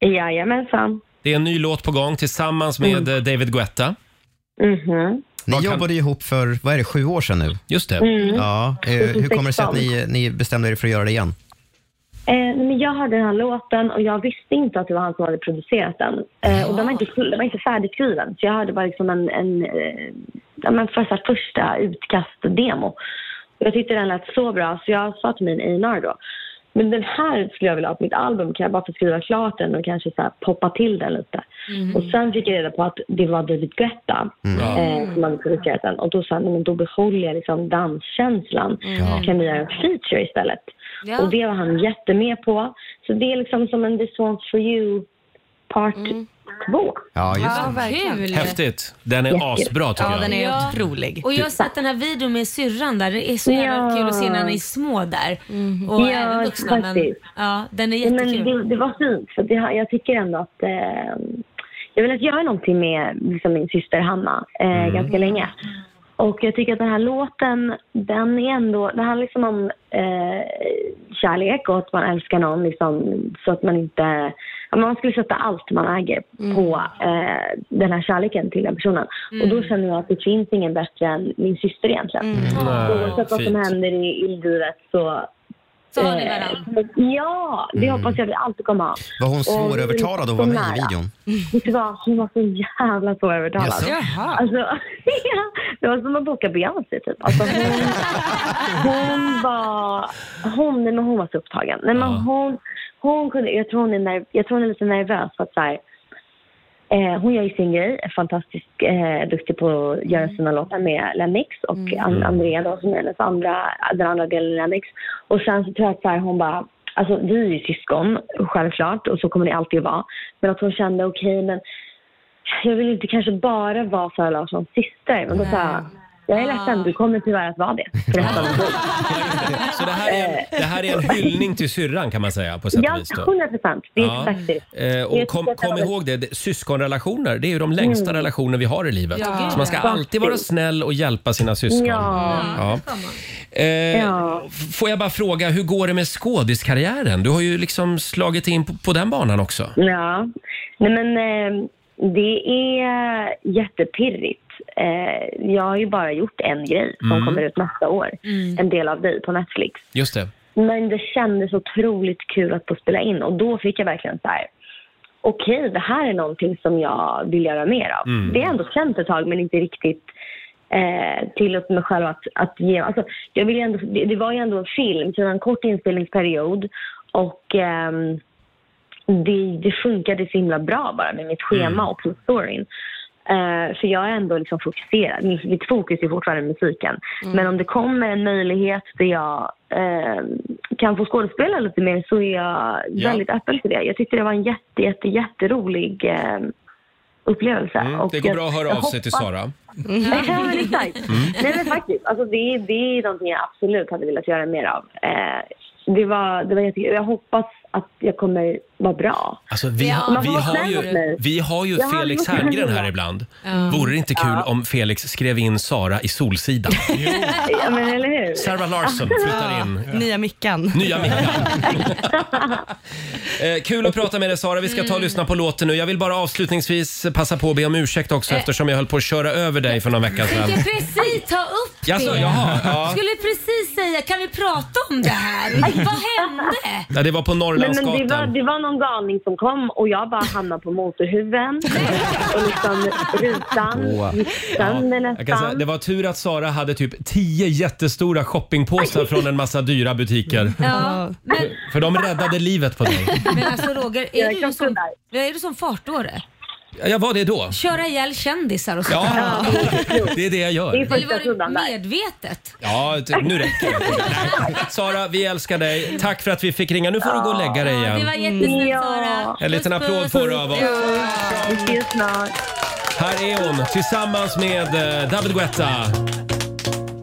Jajamensan. Det är en ny låt på gång tillsammans med eh, David Guetta. Mhm. Ni jobbade ju ihop för, vad är det, sju år sedan nu? Just det. Mm. Ja, eh, hur kommer det sig att ni, ni bestämde er för att göra det igen? Eh, nej, men jag hörde den här låten och jag visste inte att det var han som hade producerat den. Eh, och den var inte, full- den var inte färdigskriven. Så jag hörde bara liksom en, en eh, ja, men för, så här, första utkast-demo. Och Jag tyckte den lät så bra så jag sa till min A&R då. Men den här skulle jag vilja ha på mitt album. Kan jag bara få skriva klart den och kanske så här, poppa till den lite? Mm. Och sen fick jag reda på att det var David Guetta eh, som hade producerat den. Och då sa jag, "Nej, men då behåller jag liksom danskänslan. Mm. Kan vi göra en feature istället? Ja. Och det var han jättemed på. Så det är liksom som en This One's For You part två. Ja, Ja, kul. Häftigt. Den är Jättekul. asbra tycker Ja, jag. den är Ja. otrolig. Och jag har sett den här videon med syrran där. Det är så jävla Ja. kul att se när ni är små där. Och Ja, även vuxna. Men, faktiskt. ja, den är Ja, jättekul. Men det, det var fint. För det, har- jag tycker ändå att eh, jag vill göra någonting med liksom, min syster Hanna eh, ganska länge. Och jag tycker att den här låten, den är ändå, det handlar liksom om eh, kärlek och att man älskar någon liksom, så att man inte, ja, man skulle sätta allt man äger på eh, den här kärleken till den personen. Och då känner jag att det finns ingen bättre än min syster egentligen. Så Oavsett vad som händer i, i livet så Så har ni eh, varandra. Ja, det hoppas jag vi alltid kommer ha. Var hon svårövertalad att vara med i videon? [laughs] Vet du vad, hon var så jävla svårövertalad. Jaså? Jaha. Alltså, [laughs] ja, det var som att boka Beyoncé typ. Alltså, hon, [laughs] hon var, hon, nej, men hon var så upptagen. Nej, men hon, hon kunde, jag, tror hon är nerv, jag tror hon är lite nervös för att så här, Eh, hon gör ju sin grej, är fantastiskt eh, duktig på att göra sina låtar med Lennox och An- Andrea då, som är hennes andra, den andra delen Lennox. Och sen så tror jag att så här, hon bara, alltså vi är ju syskon självklart och så kommer det alltid att vara. Men att hon kände okej men jag vill inte kanske bara vara Sara Larssons syster. Men då sa jag, jag är ledsen, du kommer tyvärr att vara det. För resten av ditt liv. Så det här, är en, det här är en hyllning till syrran kan man säga på sätt och Ja, vis. Då. 100 procent. Det är Ja. exakt det. Eh, och kom, kom ihåg det, det, syskonrelationer det är ju de längsta Mm. relationer vi har i livet. Ja. Så man ska alltid vara snäll och hjälpa sina syskon. Ja. Ja. Eh, Ja. f- Får jag bara fråga, hur går det med skådiskarriären? Du har ju liksom slagit in på, på den banan också. Ja, nej men eh, det är jättepirrigt. Eh, jag har ju bara gjort en grej som Mm. kommer ut nästa år. En del av dig på Netflix. Just det. Men det kändes otroligt kul att få spela in och då fick jag verkligen så här. Okej, det här är någonting som jag vill göra mer av. Mm. Det är ändå känt ett tag men inte riktigt eh, tillåtit mig själv att, att ge... Alltså, jag vill ändå, det, det var ju ändå en film, så det var en kort inspelningsperiod och ehm, det, det funkade så himla bra bara med mitt schema Mm. och storyn. Eh, för jag är ändå liksom fokuserad. Mitt, fokus är fortfarande musiken. Mm. Men om det kommer en möjlighet där jag eh, kan få skådespela lite mer så är jag Ja. väldigt öppen för det. Jag tyckte det var en jätte, jätte, jätterolig eh, upplevelse. Mm, Och det går jag- bra att höra av sig till Sara. [laughs] Ja, men exakt. Mm. Nej men faktiskt, alltså det, det är någonting jag absolut hade velat göra mer av. Eh, det var, det var jättekul. Jag hoppas att jag kommer vara bra. Alltså, vi, Ja. har, Man vi, får vara har snäll mot ju, mig. vi har ju Jag har Felix aldrig Herngren här det. ibland. Vore det inte kul om Felix skrev in Sara i Solsidan? [laughs] ja men eller hur? Sarah Larsson flyttar in. [laughs] Nya Mickan. Nya Mickan. [laughs] Eh, kul att prata med dig Sara. Vi ska ta och lyssna på låten nu. Jag vill bara avslutningsvis passa på att be om ursäkt också eftersom jag höll på att köra över dig för någon vecka sedan. Tänkte precis ta upp det. Jaså, jaha, ja. Skulle precis säga, kan vi prata om det här? Vad hände? Ja, det var på Men, men Norrlandsgatan. det, var, det var någon galning som kom och jag bara hamnade på motorhuven. och liksom rutan Åh. gick sönder Jag kan säga, nästan. det var tur att Sara hade typ tio jättestora shoppingpåsar från en massa dyra butiker. Ja, men, För de räddade livet på dig. men alltså Roger, är du, en sån, är du som fartåre? Ja, jag var det då. Köra ihjäl kändisar och så? Ja, [laughs] [laughs] det är det jag gör. Eller var det medvetet? Ja, t- nu räcker det. Nej. Sara, vi älskar dig. Tack för att vi fick ringa. Nu får du gå och lägga dig Det var igen. jättesnällt Sara. En liten Puss, applåd puss. får du av oss. Vi ses snart. Här är hon tillsammans med eh, David Guetta.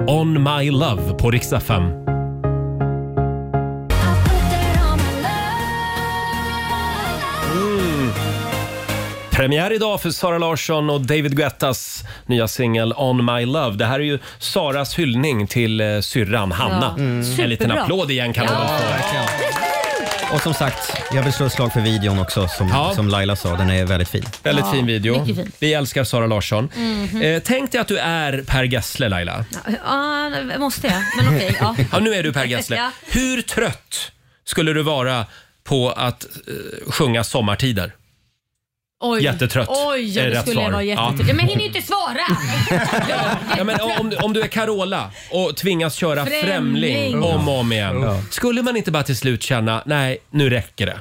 On My Love på riksdag 5. Premiär idag för Sara Larsson och David Guettas nya singel On My Love. Det här är ju Saras hyllning till eh, syrran Hanna. Ja. Mm. En liten Superbra. applåd igen kan hon Ja. väl få. Och som sagt, jag vill slå ett slag för videon också som, som Laila sa. Den är väldigt fin. Väldigt Ja, fin video. mycket fin. Vi älskar Sara Larsson. Mhm. Eh, tänk dig att du är Per Gessle, Laila. Ja, måste jag? Men okej. ja. [laughs] Ja, nu är du Per Gessle. [laughs] Ja. Hur trött skulle du vara på att eh, sjunga sommartider? Oj. Jättetrött. Oj, är ja, det det rätt skulle jag svar. vara Ja. jättetrött. Ja. Men jag hinner ju inte svara. [laughs] Ja, men om, om du är Carola och tvingas köra Främling, Främling. om och om igen. Ja. Skulle man inte bara till slut känna, nej, nu räcker det.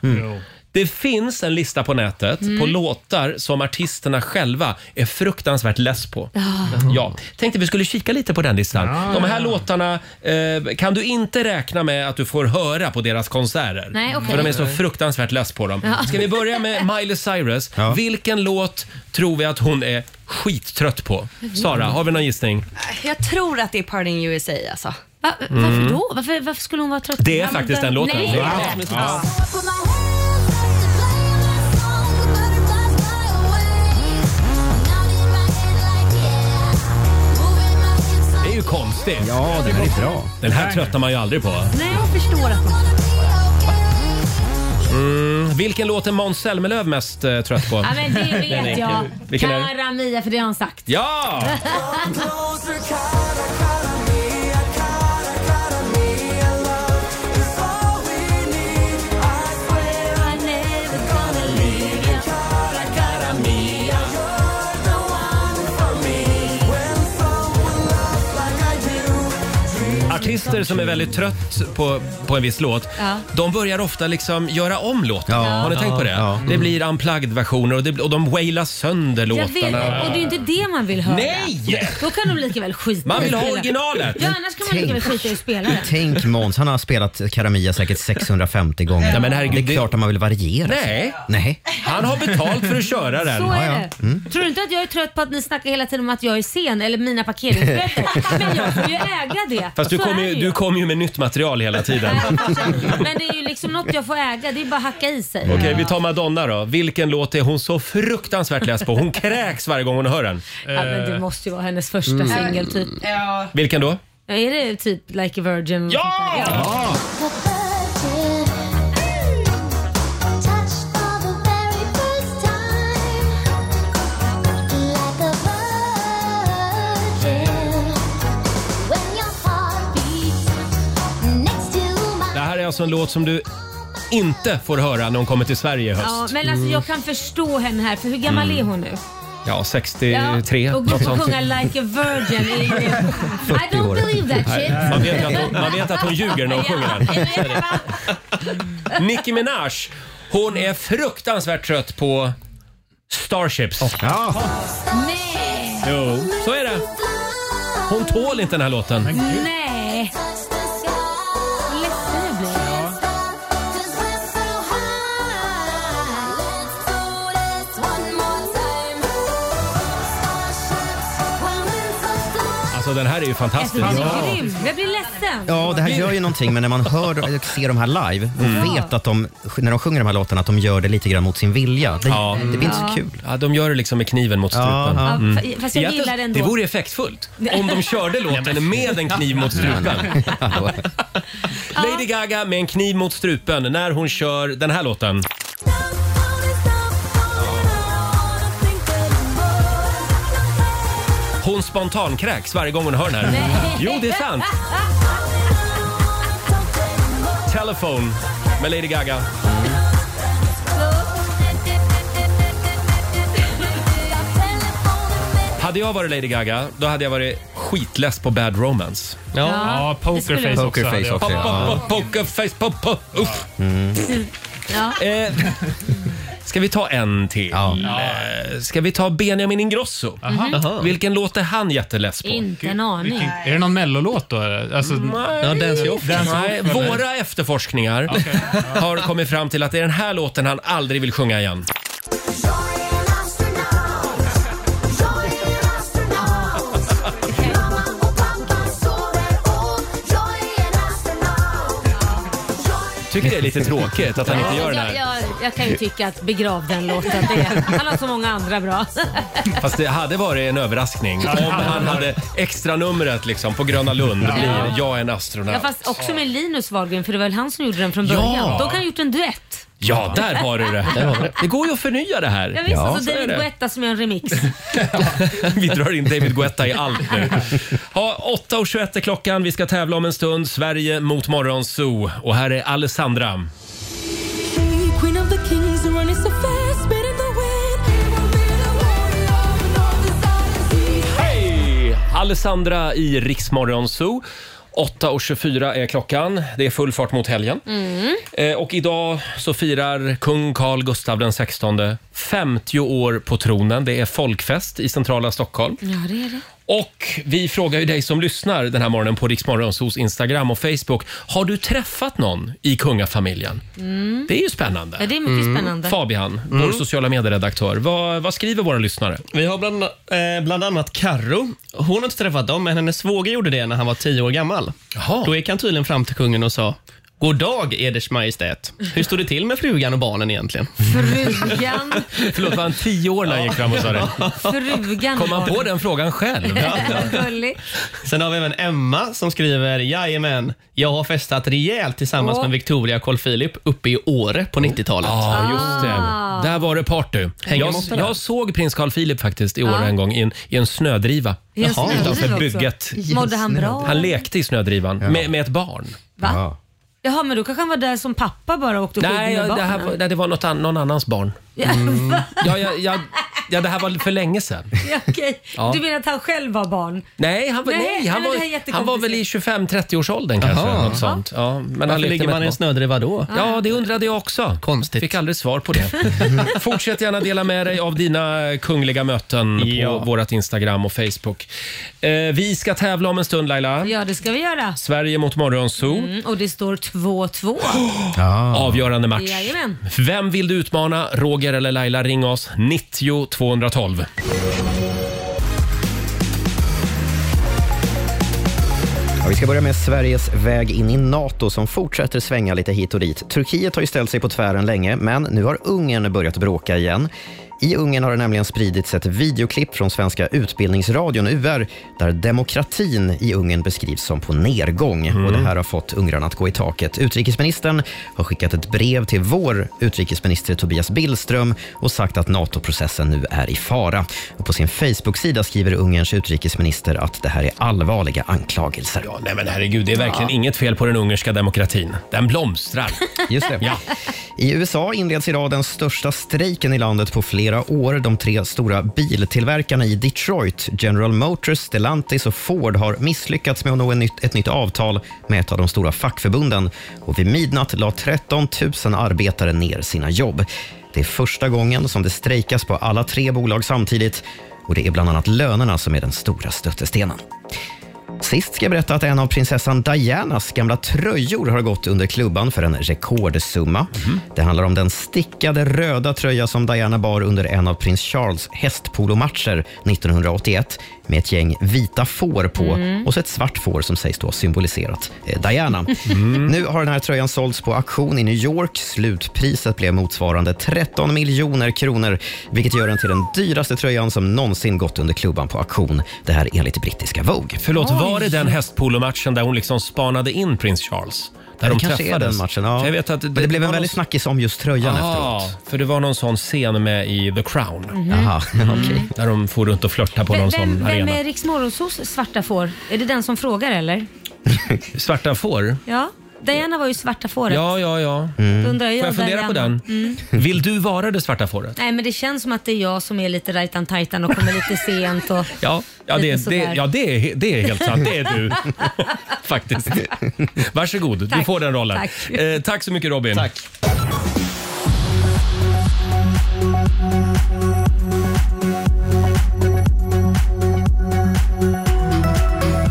Det finns en lista på nätet Mm. på låtar som artisterna själva är fruktansvärt less på. Ja, tänkte vi skulle kika lite på den listan. De här låtarna eh, kan du inte räkna med att du får höra på deras konserter. Nej, okej. För de är så fruktansvärt less på dem. Ja. Ska vi börja med Miley Cyrus? Vilken låt tror vi att hon är skittrött på? Sara, har vi någon gissning? Jag tror att det är Party in USA alltså. Va, Mm. Varför då? Varför, varför skulle hon vara trött? Det är Ja, faktiskt den låten. Nej, Ja. Det. Ja. Den här är bra. Den här tröttnar man ju aldrig på. Nej, jag förstår att man... Mm. Vilken låt är Måns Zelmerlöw mest eh, trött på? Ja, men det Den [laughs] är vet jag. enkel. Vilken är det? Cara Mia, för det har han sagt. Ja! [laughs] [laughs] Artister som är väldigt trött på, på en viss låt, Ja. de börjar ofta liksom göra om låten. Ja. Har ni tänkt på det? Ja. Det blir unplugged-versioner och, det, och de wailar sönder Jag låtarna. vet, och det är ju inte det man vill höra. Nej! Då kan de lika väl skita Man vill ha originalet. Ja, annars kan man lika väl skita i att spela det. Tänk Måns, han har spelat Karamia säkert 650 gånger. Ja, men herregud, det är klart att man vill variera. sig. Nej, Nej. han har betalt för att köra den. Så är det. Mm. Tror du inte att jag är trött på att ni snackar hela tiden om att jag är sen eller mina parkeringsböter? [laughs] Men jag får ju äga det. Fast du Så kommer är ju, du kommer ju med nytt material hela tiden. Men det är ju liksom något jag får äga. Det är bara att hacka i sig. Okej, vi tar Madonna då. Vilken låt är hon så fruktansvärt less på? Hon kräks varje gång hon hör den. Ja, men det måste ju vara hennes första Mm. singel typ. Ja. Vilken då? Är det typ Like a Virgin? Ja! ja. Alltså en låt som du inte får höra när hon kommer till Sverige i höst. Ja, men alltså jag kan förstå henne här, för hur gammal Mm. är hon nu? Ja, 63. och gå något och sånt. sjunga Like a Virgin är ju... [laughs] I don't år. believe that shit. Man vet, att hon, man vet att hon ljuger när hon sjunger den. Nicki Minaj, hon är fruktansvärt trött på Starships. Nej! Jo, så är det. Hon tål inte den här låten. Nej! Alltså den här är ju fantastisk. Alltså, den är grym. Jag blir ledsen. Ja, det här gör ju någonting, men när man hör och ser de här live och Mm. vet att de, när de sjunger de här låtarna, att de gör det lite grann mot sin vilja. Det, Ja. det blir inte Ja. så kul. Ja, de gör det liksom med kniven mot strupen. Ja, ja. Mm. Fa- fast jag Egentligen- gillar det ändå. Det vore effektfullt om de körde låten med en kniv mot strupen. [laughs] Lady Gaga med en kniv mot strupen när hon kör den här låten. Spontankräks varje gång hon hör den här. Nej. Jo, det är sant. Telephone med Lady Gaga. Hade jag varit Lady Gaga, då hade jag varit skitless på Bad Romance. Ja, Ja, det Poker skulle också hade jag. Po- po- Ja. po- Pokerface, po- po- uff. Ja. Eh, Ska vi ta en till? Eh, Ska vi ta Benjamin Ingrosso? Aha. Jaha. Vilken låt är han jätteless på? Inte en aning. Är det någon mellolåt då? Alltså, Nej. Nej, våra efterforskningar har kommit fram till att det är den här låten han aldrig vill sjunga igen. Tycker det är lite [laughs] tråkigt att han inte gör det jag, här. jag, jag kan ju tycka att begrav den låten. Det är, han har så många andra bra. [laughs] Fast det hade varit en överraskning om han hade extra numret liksom på Gröna Lund blir Jag är en astronaut. Ja, fast också med Linus Wahlgren, för det var väl han som gjorde den från början. Ja. De kan ha gjort en duett. Ja, där har du det. Där har vi det. Det går ju att förnya det här. Ja, visst, och så så är David det. Guetta som gör en remix. [laughs] Vi drar in David Guetta i allt nu. Ha, 8.21 är klockan. Vi ska tävla om en stund. Sverige mot Morgonzoo. Och här är Alessandra. Alessandra i Riksmorgonzoo. 8.24 är klockan. Det är full fart mot helgen. Mm. Eh, och idag så firar kung Carl Gustaf den 16 50 år på tronen. Det är folkfest i centrala Stockholm. Ja, det är det. Och vi frågar ju dig som lyssnar den här morgonen på Riksmorgonsos Instagram och Facebook. Har du träffat någon i kungafamiljen? Mm. Det är ju spännande. Ja, det är mycket spännande. Fabian, vår Mm. sociala medieredaktör. Vad, vad skriver våra lyssnare? Vi har bland, eh, bland annat Karro. Hon har inte träffat dem, men hennes svåger gjorde det när han var tio år gammal. Då gick han tydligen fram till kungen och sa God dag, Eders Majestät. Hur står det till med frugan och barnen egentligen? Frugan. [laughs] Förlåt, var han tio år när han gick fram och sa det? Frugan. Kom han på den frågan själv? [laughs] Gulligt. Sen har vi även Emma som skriver Jajamän, jag har festat rejält tillsammans Åh. med Victoria och Carl Philip uppe i Åre på 90-talet. Ja, just det. Där var det party. Hänger Jag, det. jag såg prins Carl Philip faktiskt i år Ja. en gång i en, i en snödriva. I en snödriva utanför också. bygget. Mådde han bra? Han lekte i snödrivan med, med ett barn. Va? Jaha, men då kanske han var där som pappa bara och åkte skidor Nej, med ja, det, här, barnen. var- nej, det var något an, någon annans barn. Ja, [laughs] va? Ja, ja, ja, ja, det här var för länge sedan. [laughs] Ja, okej. Ja. Du menar att han själv var barn? Nej, han var, Nej, nej, han men det här är var, han var väl i 25-30-årsåldern kanske. Jaha. Något sånt. Ja, men han Varför lekte ligger med man i en barn. snödriva då? Ja, det undrade jag också. Konstigt. Fick aldrig svar på det. [laughs] Fortsätt gärna dela med dig av dina kungliga möten Ja. på vårt Instagram och Facebook. Eh, vi ska tävla om en stund Laila. Ja, det ska vi göra. Sverige mot Morgonzoo. Mm, och det står 2-2. [gasps] Avgörande match. Jajamän. Vem vill du utmana? Roger eller Laila? Ring oss. 90 212. Ja, vi ska börja med Sveriges väg in i NATO som fortsätter svänga lite hit och dit. Turkiet har ju ställt sig på tvären länge, men nu har Ungern börjat bråka igen. I Ungern har det nämligen spridits ett videoklipp från svenska Utbildningsradion, UR, där demokratin i Ungern beskrivs som på nedgång. Och det här har fått ungrarna att gå i taket. Utrikesministern har skickat ett brev till vår utrikesminister Tobias Billström och sagt att NATO-processen nu är i fara. Och på sin Facebook-sida skriver Ungerns utrikesminister att det här är allvarliga anklagelser. Ja, nej men herregud, det är verkligen inget fel på den ungerska demokratin. Den blomstrar. [laughs] Just det. Ja. I USA inleds idag den största strejken i landet på flera år. De tre stora biltillverkarna i Detroit, General Motors, Stellantis och Ford har misslyckats med att nå nytt, ett nytt avtal med ett av de stora fackförbunden. Och vid midnatt la 13 000 arbetare ner sina jobb. Det är första gången som det strejkas på alla tre bolag samtidigt och det är bland annat lönerna som är den stora stötestenen. Sist ska jag berätta att en av prinsessan Dianas gamla tröjor har gått under klubban för en rekordsumma. Det handlar om den stickade röda tröja som Diana bar under en av prins Charles hästpolomatcher 1981 med ett gäng vita får på Mm. och så ett svart får som sägs då ha symboliserat eh, Diana. Nu har den här tröjan sålts på auktion i New York. Slutpriset blev motsvarande 13 miljoner kronor, vilket gör den till den dyraste tröjan som någonsin gått under klubban på auktion. Det här enligt brittiska Vogue. Förlåt, var det den hästpolomatchen där hon liksom spanade in prins Charles? Där det de träffades? den matchen. Ja. För Jag vet att det, Men det blev en var väldigt någon- snackis om just tröjan Ah, efteråt. för det var någon sån scen med i The Crown. Mhm. Jaha, [laughs] okej. Där de får runt och flörtar på någon Vem, sån vem, vem arena. är Riks Morgonzoos svarta får? Är det den som frågar eller? [laughs] Svarta får? Ja. Diana var ju svarta fåret. Ja, ja, ja. Då undrar jag Får jag fundera på Diana. den? Mm. [laughs] Vill du vara det svarta fåret? Nej men det känns som att det är jag som är lite rajtan-tajtan och kommer lite sent. Och Ja, ja, det, Lite det, sådär. ja det, är, det är helt sant. Det är du. [laughs] Faktiskt. Varsågod, du Tack. får den rollen. Tack. Eh, tack så mycket Robin. Tack.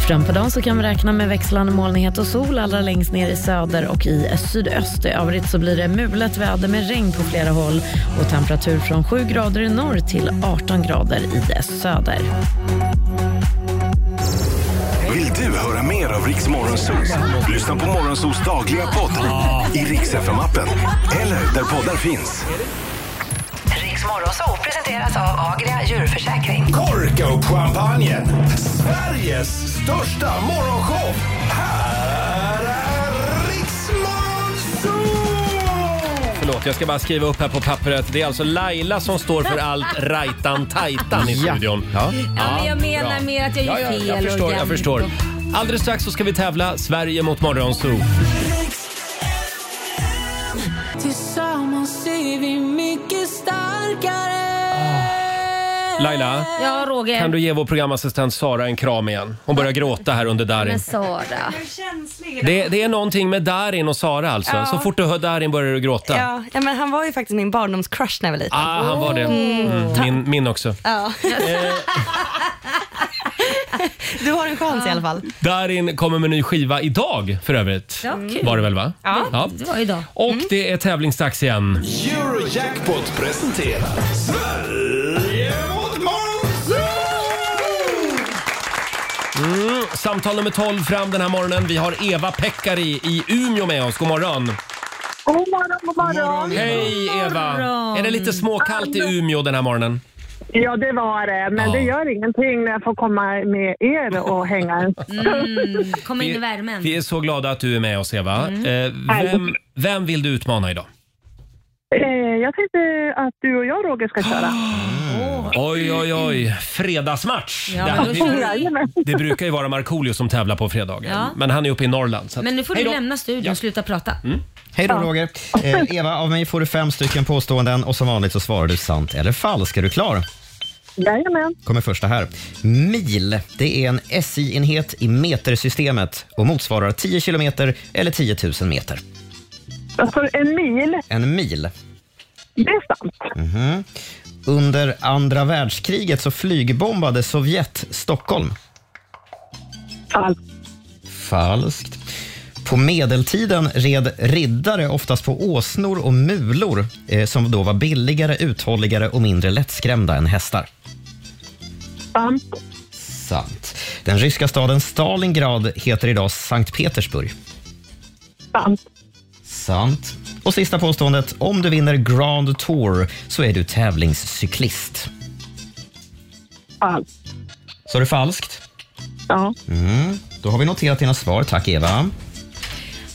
Fram på dagen så kan vi räkna med växlande molnighet och sol allra längst ner i söder och i sydöst. I övrigt så blir det mulet väder med regn på flera håll och temperatur från 7 grader i norr till 18 grader i söder. Vill du höra mer av Riks Morgonzoo? Lyssna på Morgonzoos dagliga podd i Riks FM-appen eller där poddar finns. Morgonzoo presenteras av Agria djurförsäkring. Korko-champagnen, Sveriges största morgonshow. Här är Riks Förlåt, jag ska bara skriva upp här på pappret. Det är alltså Laila som står för allt rajtan-tajtan i Ja. studion. Ja. Ja, men jag menar bra. mer att jag gör Ja, ja, fel jag och förstår, jag jämt förstår. och- Alldeles strax så ska vi tävla Sverige mot Morgonzoo. Tillsammans är vi mycket starkare. Laila, Ja, Roger. kan du ge vår programassistent Sara en kram igen? Hon börjar gråta här under Darin. Men Sara. Det, det är någonting med Darin och Sara alltså. Ja. Så fort du hör Darin börjar du gråta. Ja, ja, men han var ju faktiskt min barndomscrush när jag var liten. Ah, han var det. Mm, min, min också. Ja. [laughs] du har en chans i alla fall. Darin kommer med ny skiva idag för övrigt. Ja, kul. Var det väl va? Ja, det var idag. Och det är tävlingsdags igen. Eurojackpot presenterar Sverige mot Mm, samtal nummer 12 fram den här morgonen. Vi har Eva Pekkari i Umeå med oss. God morgon. God morgon, god morgon. Hej Eva! Är det lite småkallt i Umeå den här morgonen? Ja, det var det. Men Ja. det gör ingenting när jag får komma med er och hänga en. [laughs] Mm, kom in i värmen. Vi är så glada att du är med oss Eva. Eh, vem, vem vill du utmana idag? Eh, jag tänkte att du och jag, Roger, ska köra. Oj, oj, oj. Fredagsmatch! Ja, det, då kör vi. det brukar ju vara Markoolio som tävlar på fredagar. Ja. Men han är uppe i Norrland. Så att, Men nu får hej du då. lämna studion och sluta prata. Hej då Roger. Eh, Eva, av mig får du fem stycken påståenden och som vanligt så svarar du sant eller falskt. Är du klar? Jajamän. kommer första här. Mil, det är en SI-enhet i metersystemet och motsvarar 10 kilometer eller 10 000 meter. Alltså, en mil, En mil. det är sant. Mhm. Under andra världskriget så flygbombade Sovjet Stockholm. Falskt. Falskt. På medeltiden red riddare oftast på åsnor och mulor eh, som då var billigare, uthålligare och mindre lättskrämda än hästar. Sant. Sant. Den ryska staden Stalingrad heter idag Sankt Petersburg. Sant. Sant. Och sista påståendet. Om du vinner Grand Tour så är du tävlingscyklist. Falskt. Så är det falskt? Ja. Mm. Då har vi noterat dina svar. Tack Eva.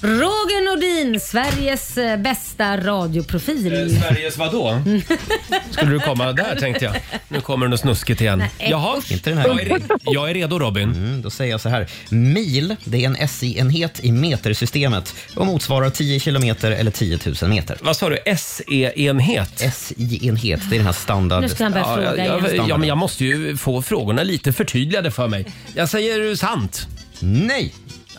Roger Nordin, Sveriges eh, bästa radioprofil. Sveriges vadå? [laughs] Skulle du komma där tänkte jag. Nu kommer det något snuskigt igen. Nej, Jaha, Inte den här jag är, re- jag är redo Robin. Mm, då säger jag så här. Mil, det är en SI-enhet i metersystemet och motsvarar 10 kilometer eller 10 000 meter. Vad sa du? SE-enhet? SI-enhet, det är den här standard... Nu ska han börja Ja, fråga jag, igen. jag, ja, men jag måste ju få frågorna lite förtydligade för mig. Jag säger sant. Nej!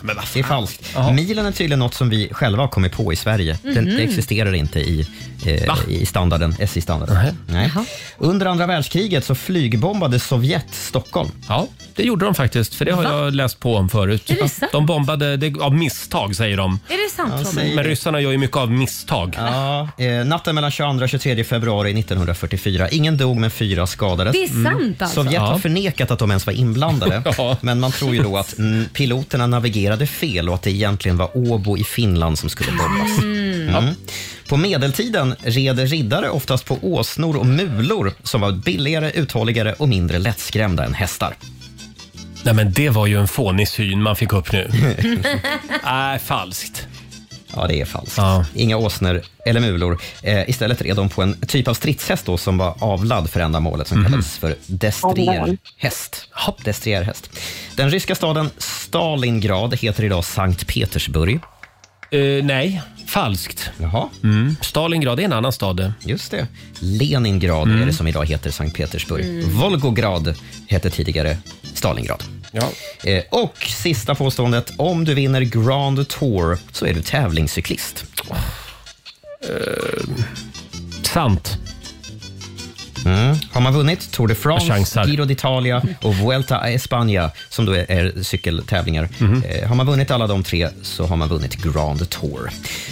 Men vad Det är falskt. Milen är tydligen något som vi själva har kommit på i Sverige. Den, Mhm. Det existerar inte i, eh, Va? i standarden, SI-standarden. Nej. Under andra världskriget så flygbombade Sovjet Stockholm. Ja, det gjorde de faktiskt. För det har jag läst på om förut. Är det sant? De bombade det, av misstag, säger de. Är det sant Robin? säger- Men ryssarna gör ju mycket av misstag. Ja, eh, natten mellan 22 och 23 februari 1944. Ingen dog men fyra skadades. Det är sant alltså? Sovjet har Ja. förnekat att de ens var inblandade, [laughs] Ja. men man tror ju då att mm, piloterna navigerade fel och att det egentligen var Åbo i Finland som skulle bombas. Mm. På medeltiden red riddare oftast på åsnor och mulor som var billigare, uthålligare och mindre lättskrämda än hästar. Nej men det var ju en fånig syn man fick upp nu. [laughs] Nej, falskt. Ja, det är falskt. Ja. Inga åsnor eller mulor. Eh, istället red de på en typ av stridshäst då, som var avlad för ändamålet som kallades för destrierhäst. Hopp, destrierhäst. Den ryska staden Stalingrad heter idag Sankt Petersburg. Eh, nej, falskt. Jaha, Mm. Stalingrad är en annan stad. det. just det. Leningrad är det som idag heter Sankt Petersburg. Volgograd hette tidigare Stalingrad. Ja. Eh, och sista påståendet. Om du vinner Grand Tour så är du tävlingscyklist. Sant. Mm. Har man vunnit Tour de France. Giro d'Italia och Vuelta a España, som då är, är cykeltävlingar. Mhm. Eh, har man vunnit alla de tre så har man vunnit Grand Tour.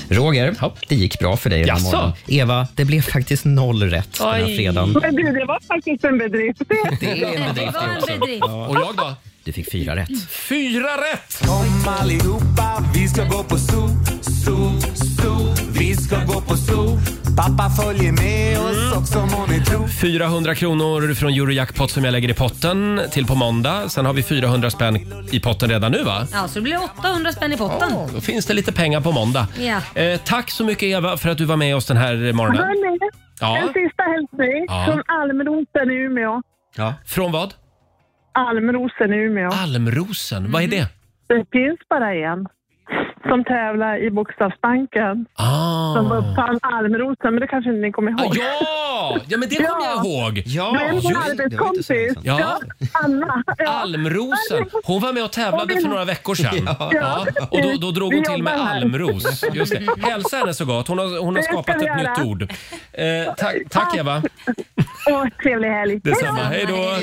Roger, Ja. det gick bra för dig Jaså? morgonen. Eva, det blev faktiskt noll rätt den här Oj. fredagen. Men du, det var faktiskt en bedrift. Det är en Det bedrift var det en också. bedrift. Och jag då? Du fick fyra rätt. Fyra rätt! Kom allihopa, vi ska gå på zoo, zoo, zoo. Vi ska gå på zoo. Pappa följer med oss också må ni tro. 400 kronor från Eurojackpot som jag lägger i potten till på måndag. Sen har vi 400 spänn i potten redan nu va? Ja, så det blir 800 spänn i potten. Då finns det lite pengar på måndag. Ja. Eh, tack så mycket Eva för att du var med oss den här morgonen. Hörni, Ja. en sista hälsning Ja. från Almrosen i Umeå. Ja. Från vad? Almrosen i Umeå. Almrosen, vad är det? Det finns bara en som tävlar i Bokstavsbanken. Ah. Som uppfann Almrosen, men det kanske ni kommer ihåg? Ja, ja men det kommer jag ihåg. Ja, men just min det. arbetskompis, Ja. ja. Anna. Ja. Almrosen. Hon var med och tävlade för några veckor sedan. Ja. Och då, då drog hon till med här. almros. Just det. Hälsa henne så gott. Hon har, hon har skapat ett nytt ord. Eh, tack, tack Eva. Åh, trevlig helg. Detsamma. Hej då.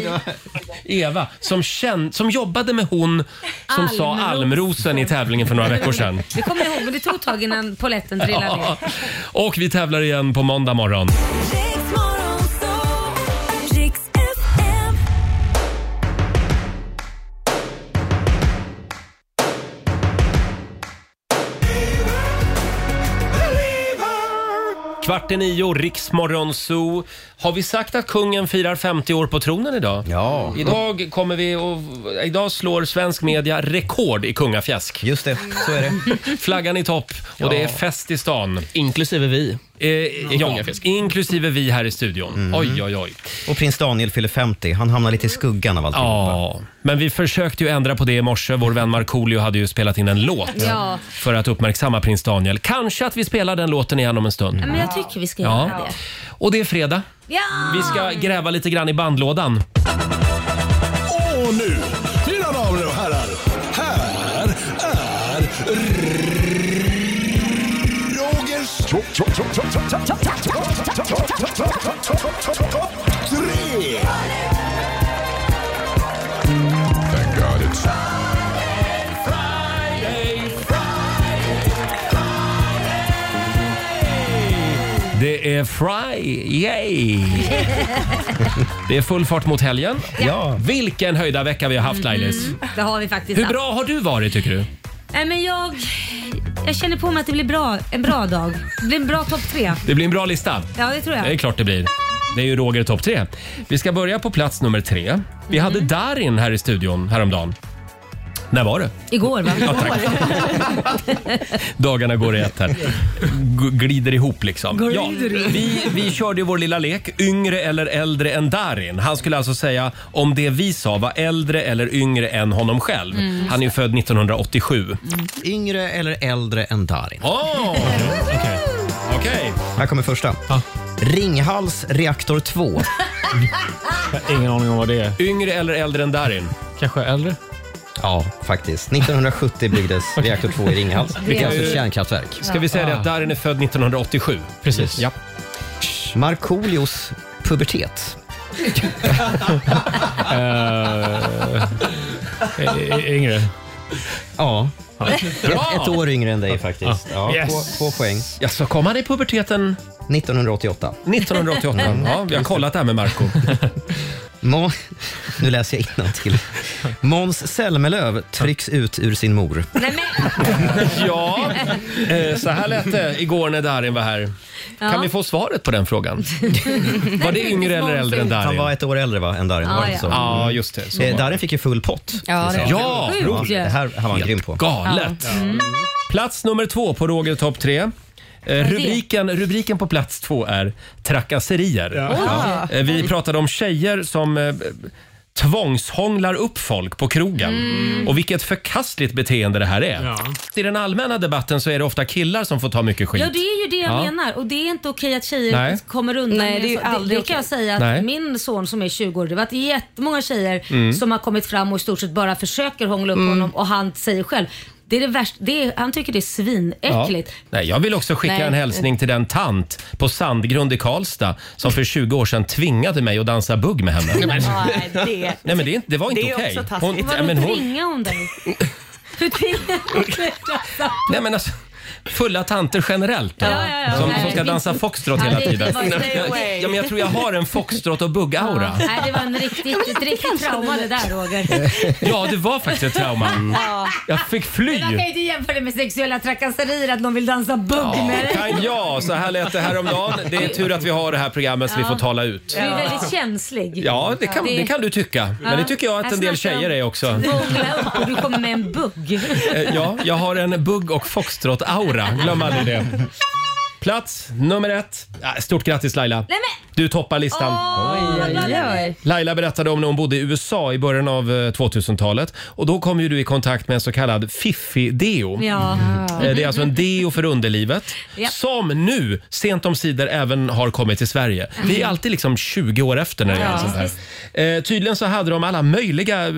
Eva, som, känn, som jobbade med hon som sa Almros. almrosen i tävlingen för några veckor sedan. Det kommer jag ihåg, men det tog ett tag innan poletten trillade ner. Ja. Och vi tävlar igen på måndag morgon. Kvart i nio, Riksmorgon Zoo. Har vi sagt att kungen firar 50 år på tronen idag? Ja. Idag kommer vi och idag slår svensk media rekord i kungafjäsk. Just det, så är det. [laughs] Flaggan i topp och det är fest i stan. Inklusive vi. Eh, ja, kungafjäsk. inklusive vi här i studion. Mm. Oj, oj, oj. Och prins Daniel fyller 50. Han hamnar lite i skuggan av allt. Ja, men vi försökte ju ändra på det i morse. Vår vän Markoolio hade ju spelat in en låt Ja. för att uppmärksamma prins Daniel. Kanske att vi spelar den låten igen om en stund. Men jag tycker vi ska göra Ja. det. Och det är fredag. Ja! Vi ska gräva lite grann i bandlådan. Och nu, mina damer och herrar, här är Rogers... Tre! Det är Friday! Det är full fart mot helgen. Ja. Vilken höjda vecka vi har haft Lailis. Mm, det har vi faktiskt Hur haft. bra har du varit tycker du? Nej, men jag, jag känner på mig att det blir bra, en bra dag. Det blir en bra topp tre. Det blir en bra lista. Ja, det tror jag. Det är klart det blir. Det är ju Roger topp tre. Vi ska börja på plats nummer tre. Vi hade Mm. Darin här i studion häromdagen. När var det? Igår va? Ja, [laughs] Dagarna går i ett här. G- glider ihop liksom. Glider Ja, vi, vi körde ju vår lilla lek, yngre eller äldre än Darin. Han skulle alltså säga om det vi sa var äldre eller yngre än honom själv. Mm. Han är ju född 1987. Yngre eller äldre än Darin? Åh! Okej. Okej. Här kommer första. Ringhals reaktor 2. Ingen aning om vad det är. Yngre eller äldre än Darin? Kanske äldre? Ja, faktiskt. 1970 byggdes reaktor 2 i Ringhals. Det är alltså ett kärnkraftverk. Ska vi säga det att Darin är född 1987? Precis. Ja. Markoolios pubertet. Eh, yngre. Ja. Bra. Ett, ett år yngre än dig faktiskt. Ja, Yes. två, två poäng. Ja, så kom han i puberteten 1988. 1988. Ja, vi har kollat det här med Marco. [laughs] Må, [laughs] nu läser jag innantill. Måns Zelmerlöw trycks ut ur sin mor. Nej, men, [laughs] Ja, eh, så här lät det igår när Darin var här. Ja. Kan vi få svaret på den frågan? [laughs] Var det yngre eller äldre än Darin? Han var ett år äldre va, än Darin. Ja, var det ja. så? Ja, just det. Så Eh. Darin fick ju full pott. Ja, det Ja, Sjukt Ja, det här var han grym på. Galet. Mm. Plats nummer två på Roger topp tre. Eh, rubriken, rubriken på plats två är trakasserier. Ja. Eh, Vi pratade om tjejer som eh, tvångshånglar upp folk på krogen. Mm. Och vilket förkastligt beteende det här är. I den allmänna debatten så är det ofta killar som får ta mycket skit. Ja, det är ju det jag Ja. menar. Och det är inte okej att tjejer Nej. kommer undan Nej, med det är ju så- aldrig det, kan jag säga att Nej. min son som är 20 år, det har varit jättemånga tjejer Mm. som har kommit fram och i stort sett bara försöker hångla upp Mm. honom och han säger själv det är det värsta, det är, han tycker det är svinäckligt. Nej, jag vill också skicka Nej. en hälsning till den tant på Sandgrund i Karlstad som för 20 år sedan tvingade mig att dansa bugg med henne. Nej, det, [laughs] Nej, men det, är inte- det var inte Det är okej. också taskigt. Hon, Vadå men hon, tvingar hon dig? [laughs] Hur tvingar hon dig? nej, men alltså, fulla tanter generellt då, Ja, ja, ja. som, Nej, som ska det dansa finns- foxtrot hela det tiden. Ja, men jag tror jag har en foxtrot och bugg-aura. Nej, det var en riktigt, ett riktigt trauma det där Roger. Ja, det var faktiskt ett trauma. Ja. Jag fick fly. Man kan ju inte jämföra det med sexuella trakasserier att någon vill dansa bugg med dig. Kan jag? Så här lät det häromdagen. Det är tur att vi har det här programmet så vi får tala ut. Du är väldigt känslig. Ja, det kan, det kan du tycka. Men det tycker jag att en del tjejer är också. Googla upp och du kommer med en bugg. Eh, Ja, jag har en bugg och foxtrot-aura. Glöm aldrig det. Plats nummer ett. Ja, Stort grattis Laila. Nej, men- Du toppar listan. Laila berättade om när hon bodde i USA i början av eh, 2000-talet. Och Då kom ju du i kontakt med en så kallad fiffi-deo. Ja. Eh, Det är alltså en deo för underlivet Ja. som nu sent om sidor även har kommit till Sverige. Vi är alltid liksom 20 år efter när det gäller Ja. sånt här. Eh, tydligen så hade de alla möjliga eh,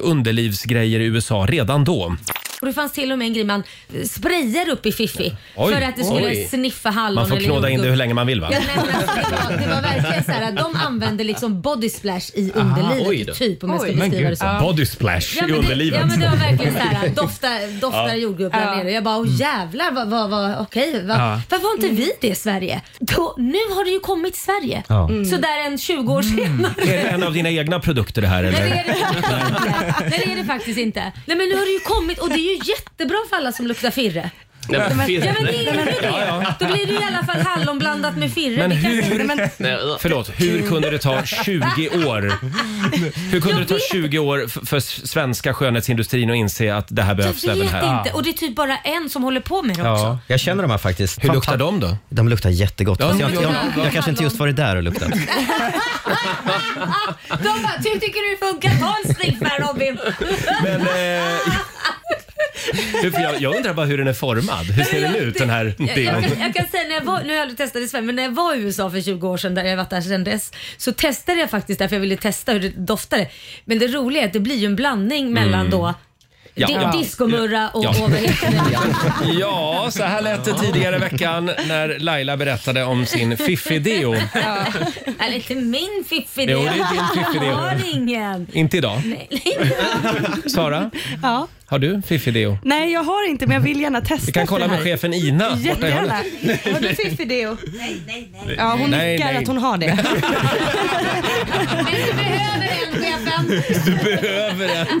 underlivsgrejer i USA redan då. Och det fanns till och med en grej man sprayar upp i Fiffi Oj. för att det skulle Oj. sniffa hallon Man får eller knåda in jordgubb. det hur länge man vill va? Ja, nej, men alltså, det, var, det var verkligen så här att de använde liksom body splash i oj underlivet då. typ om jag ska Men beskriva gud, det så. body splash Ja, i men det, underlivet. ja men det var verkligen så här [laughs] dofta, doftar Ja. jordgubb där Ja. nere. Jag bara, åh jävlar vad, vad, vad okej. Va, Ja. Varför har inte vi det i Sverige? Då, nu har det ju kommit till Sverige. Ja. Mm. Så där en 20 år senare. [laughs] Är det en av dina egna produkter det här Nej det, eller? är det faktiskt inte. Nej det är det faktiskt inte. Nej men nu har det ju kommit och det är ju jättebra för alla som luktar firre. Nej, men Ja men firre. det är ju det. Då blir det i alla fall hallon blandat med firre. Men Det kan- hur, Nej, men- förlåt, hur kunde det ta 20 år? Hur kunde det ta 20 år f- för s- svenska skönhetsindustrin att inse att det här behövs Jag även vet här? inte och det är typ bara en som håller på med det också. Ja, jag känner de här faktiskt. Hur luktar de då? De luktar jättegott. Ja, Fast jag, ja, jag, ja. jag kanske inte just varit där och luktat. [laughs] De bara, hur tycker du det funkar? Ta en sniff här Robin. Men, eh, hur- för jag, jag undrar bara hur den är formad. Hur ser den ut den här Jag, jag, kan, jag kan säga när jag var, nu har jag aldrig testat i Sverige, men när jag var i USA för 20 år sedan, där jag varit där sedan dess, så testade jag faktiskt därför jag ville testa hur det doftade. Men det roliga är att det blir ju en blandning mellan Mm. då Ja. Ja. discomurra och, Ja. och vad heter det? Ja, så här lät det tidigare i veckan när Laila berättade om sin fiffideo. Ja. Eller inte min fiffidé. Jo, det är din fiffidé. Jag har ingen. Inte idag. Nej. [laughs] Sara, Ja. har du fiffideo? Nej, jag har inte, men jag vill gärna testa Vi kan kolla det här. med chefen Ina borta i Jättegärna. Har du fiffideo? Nej, nej, nej. Ja, hon Nej, nickar nej. att hon har det. Men [laughs] du behöver en chefen. Du behöver en.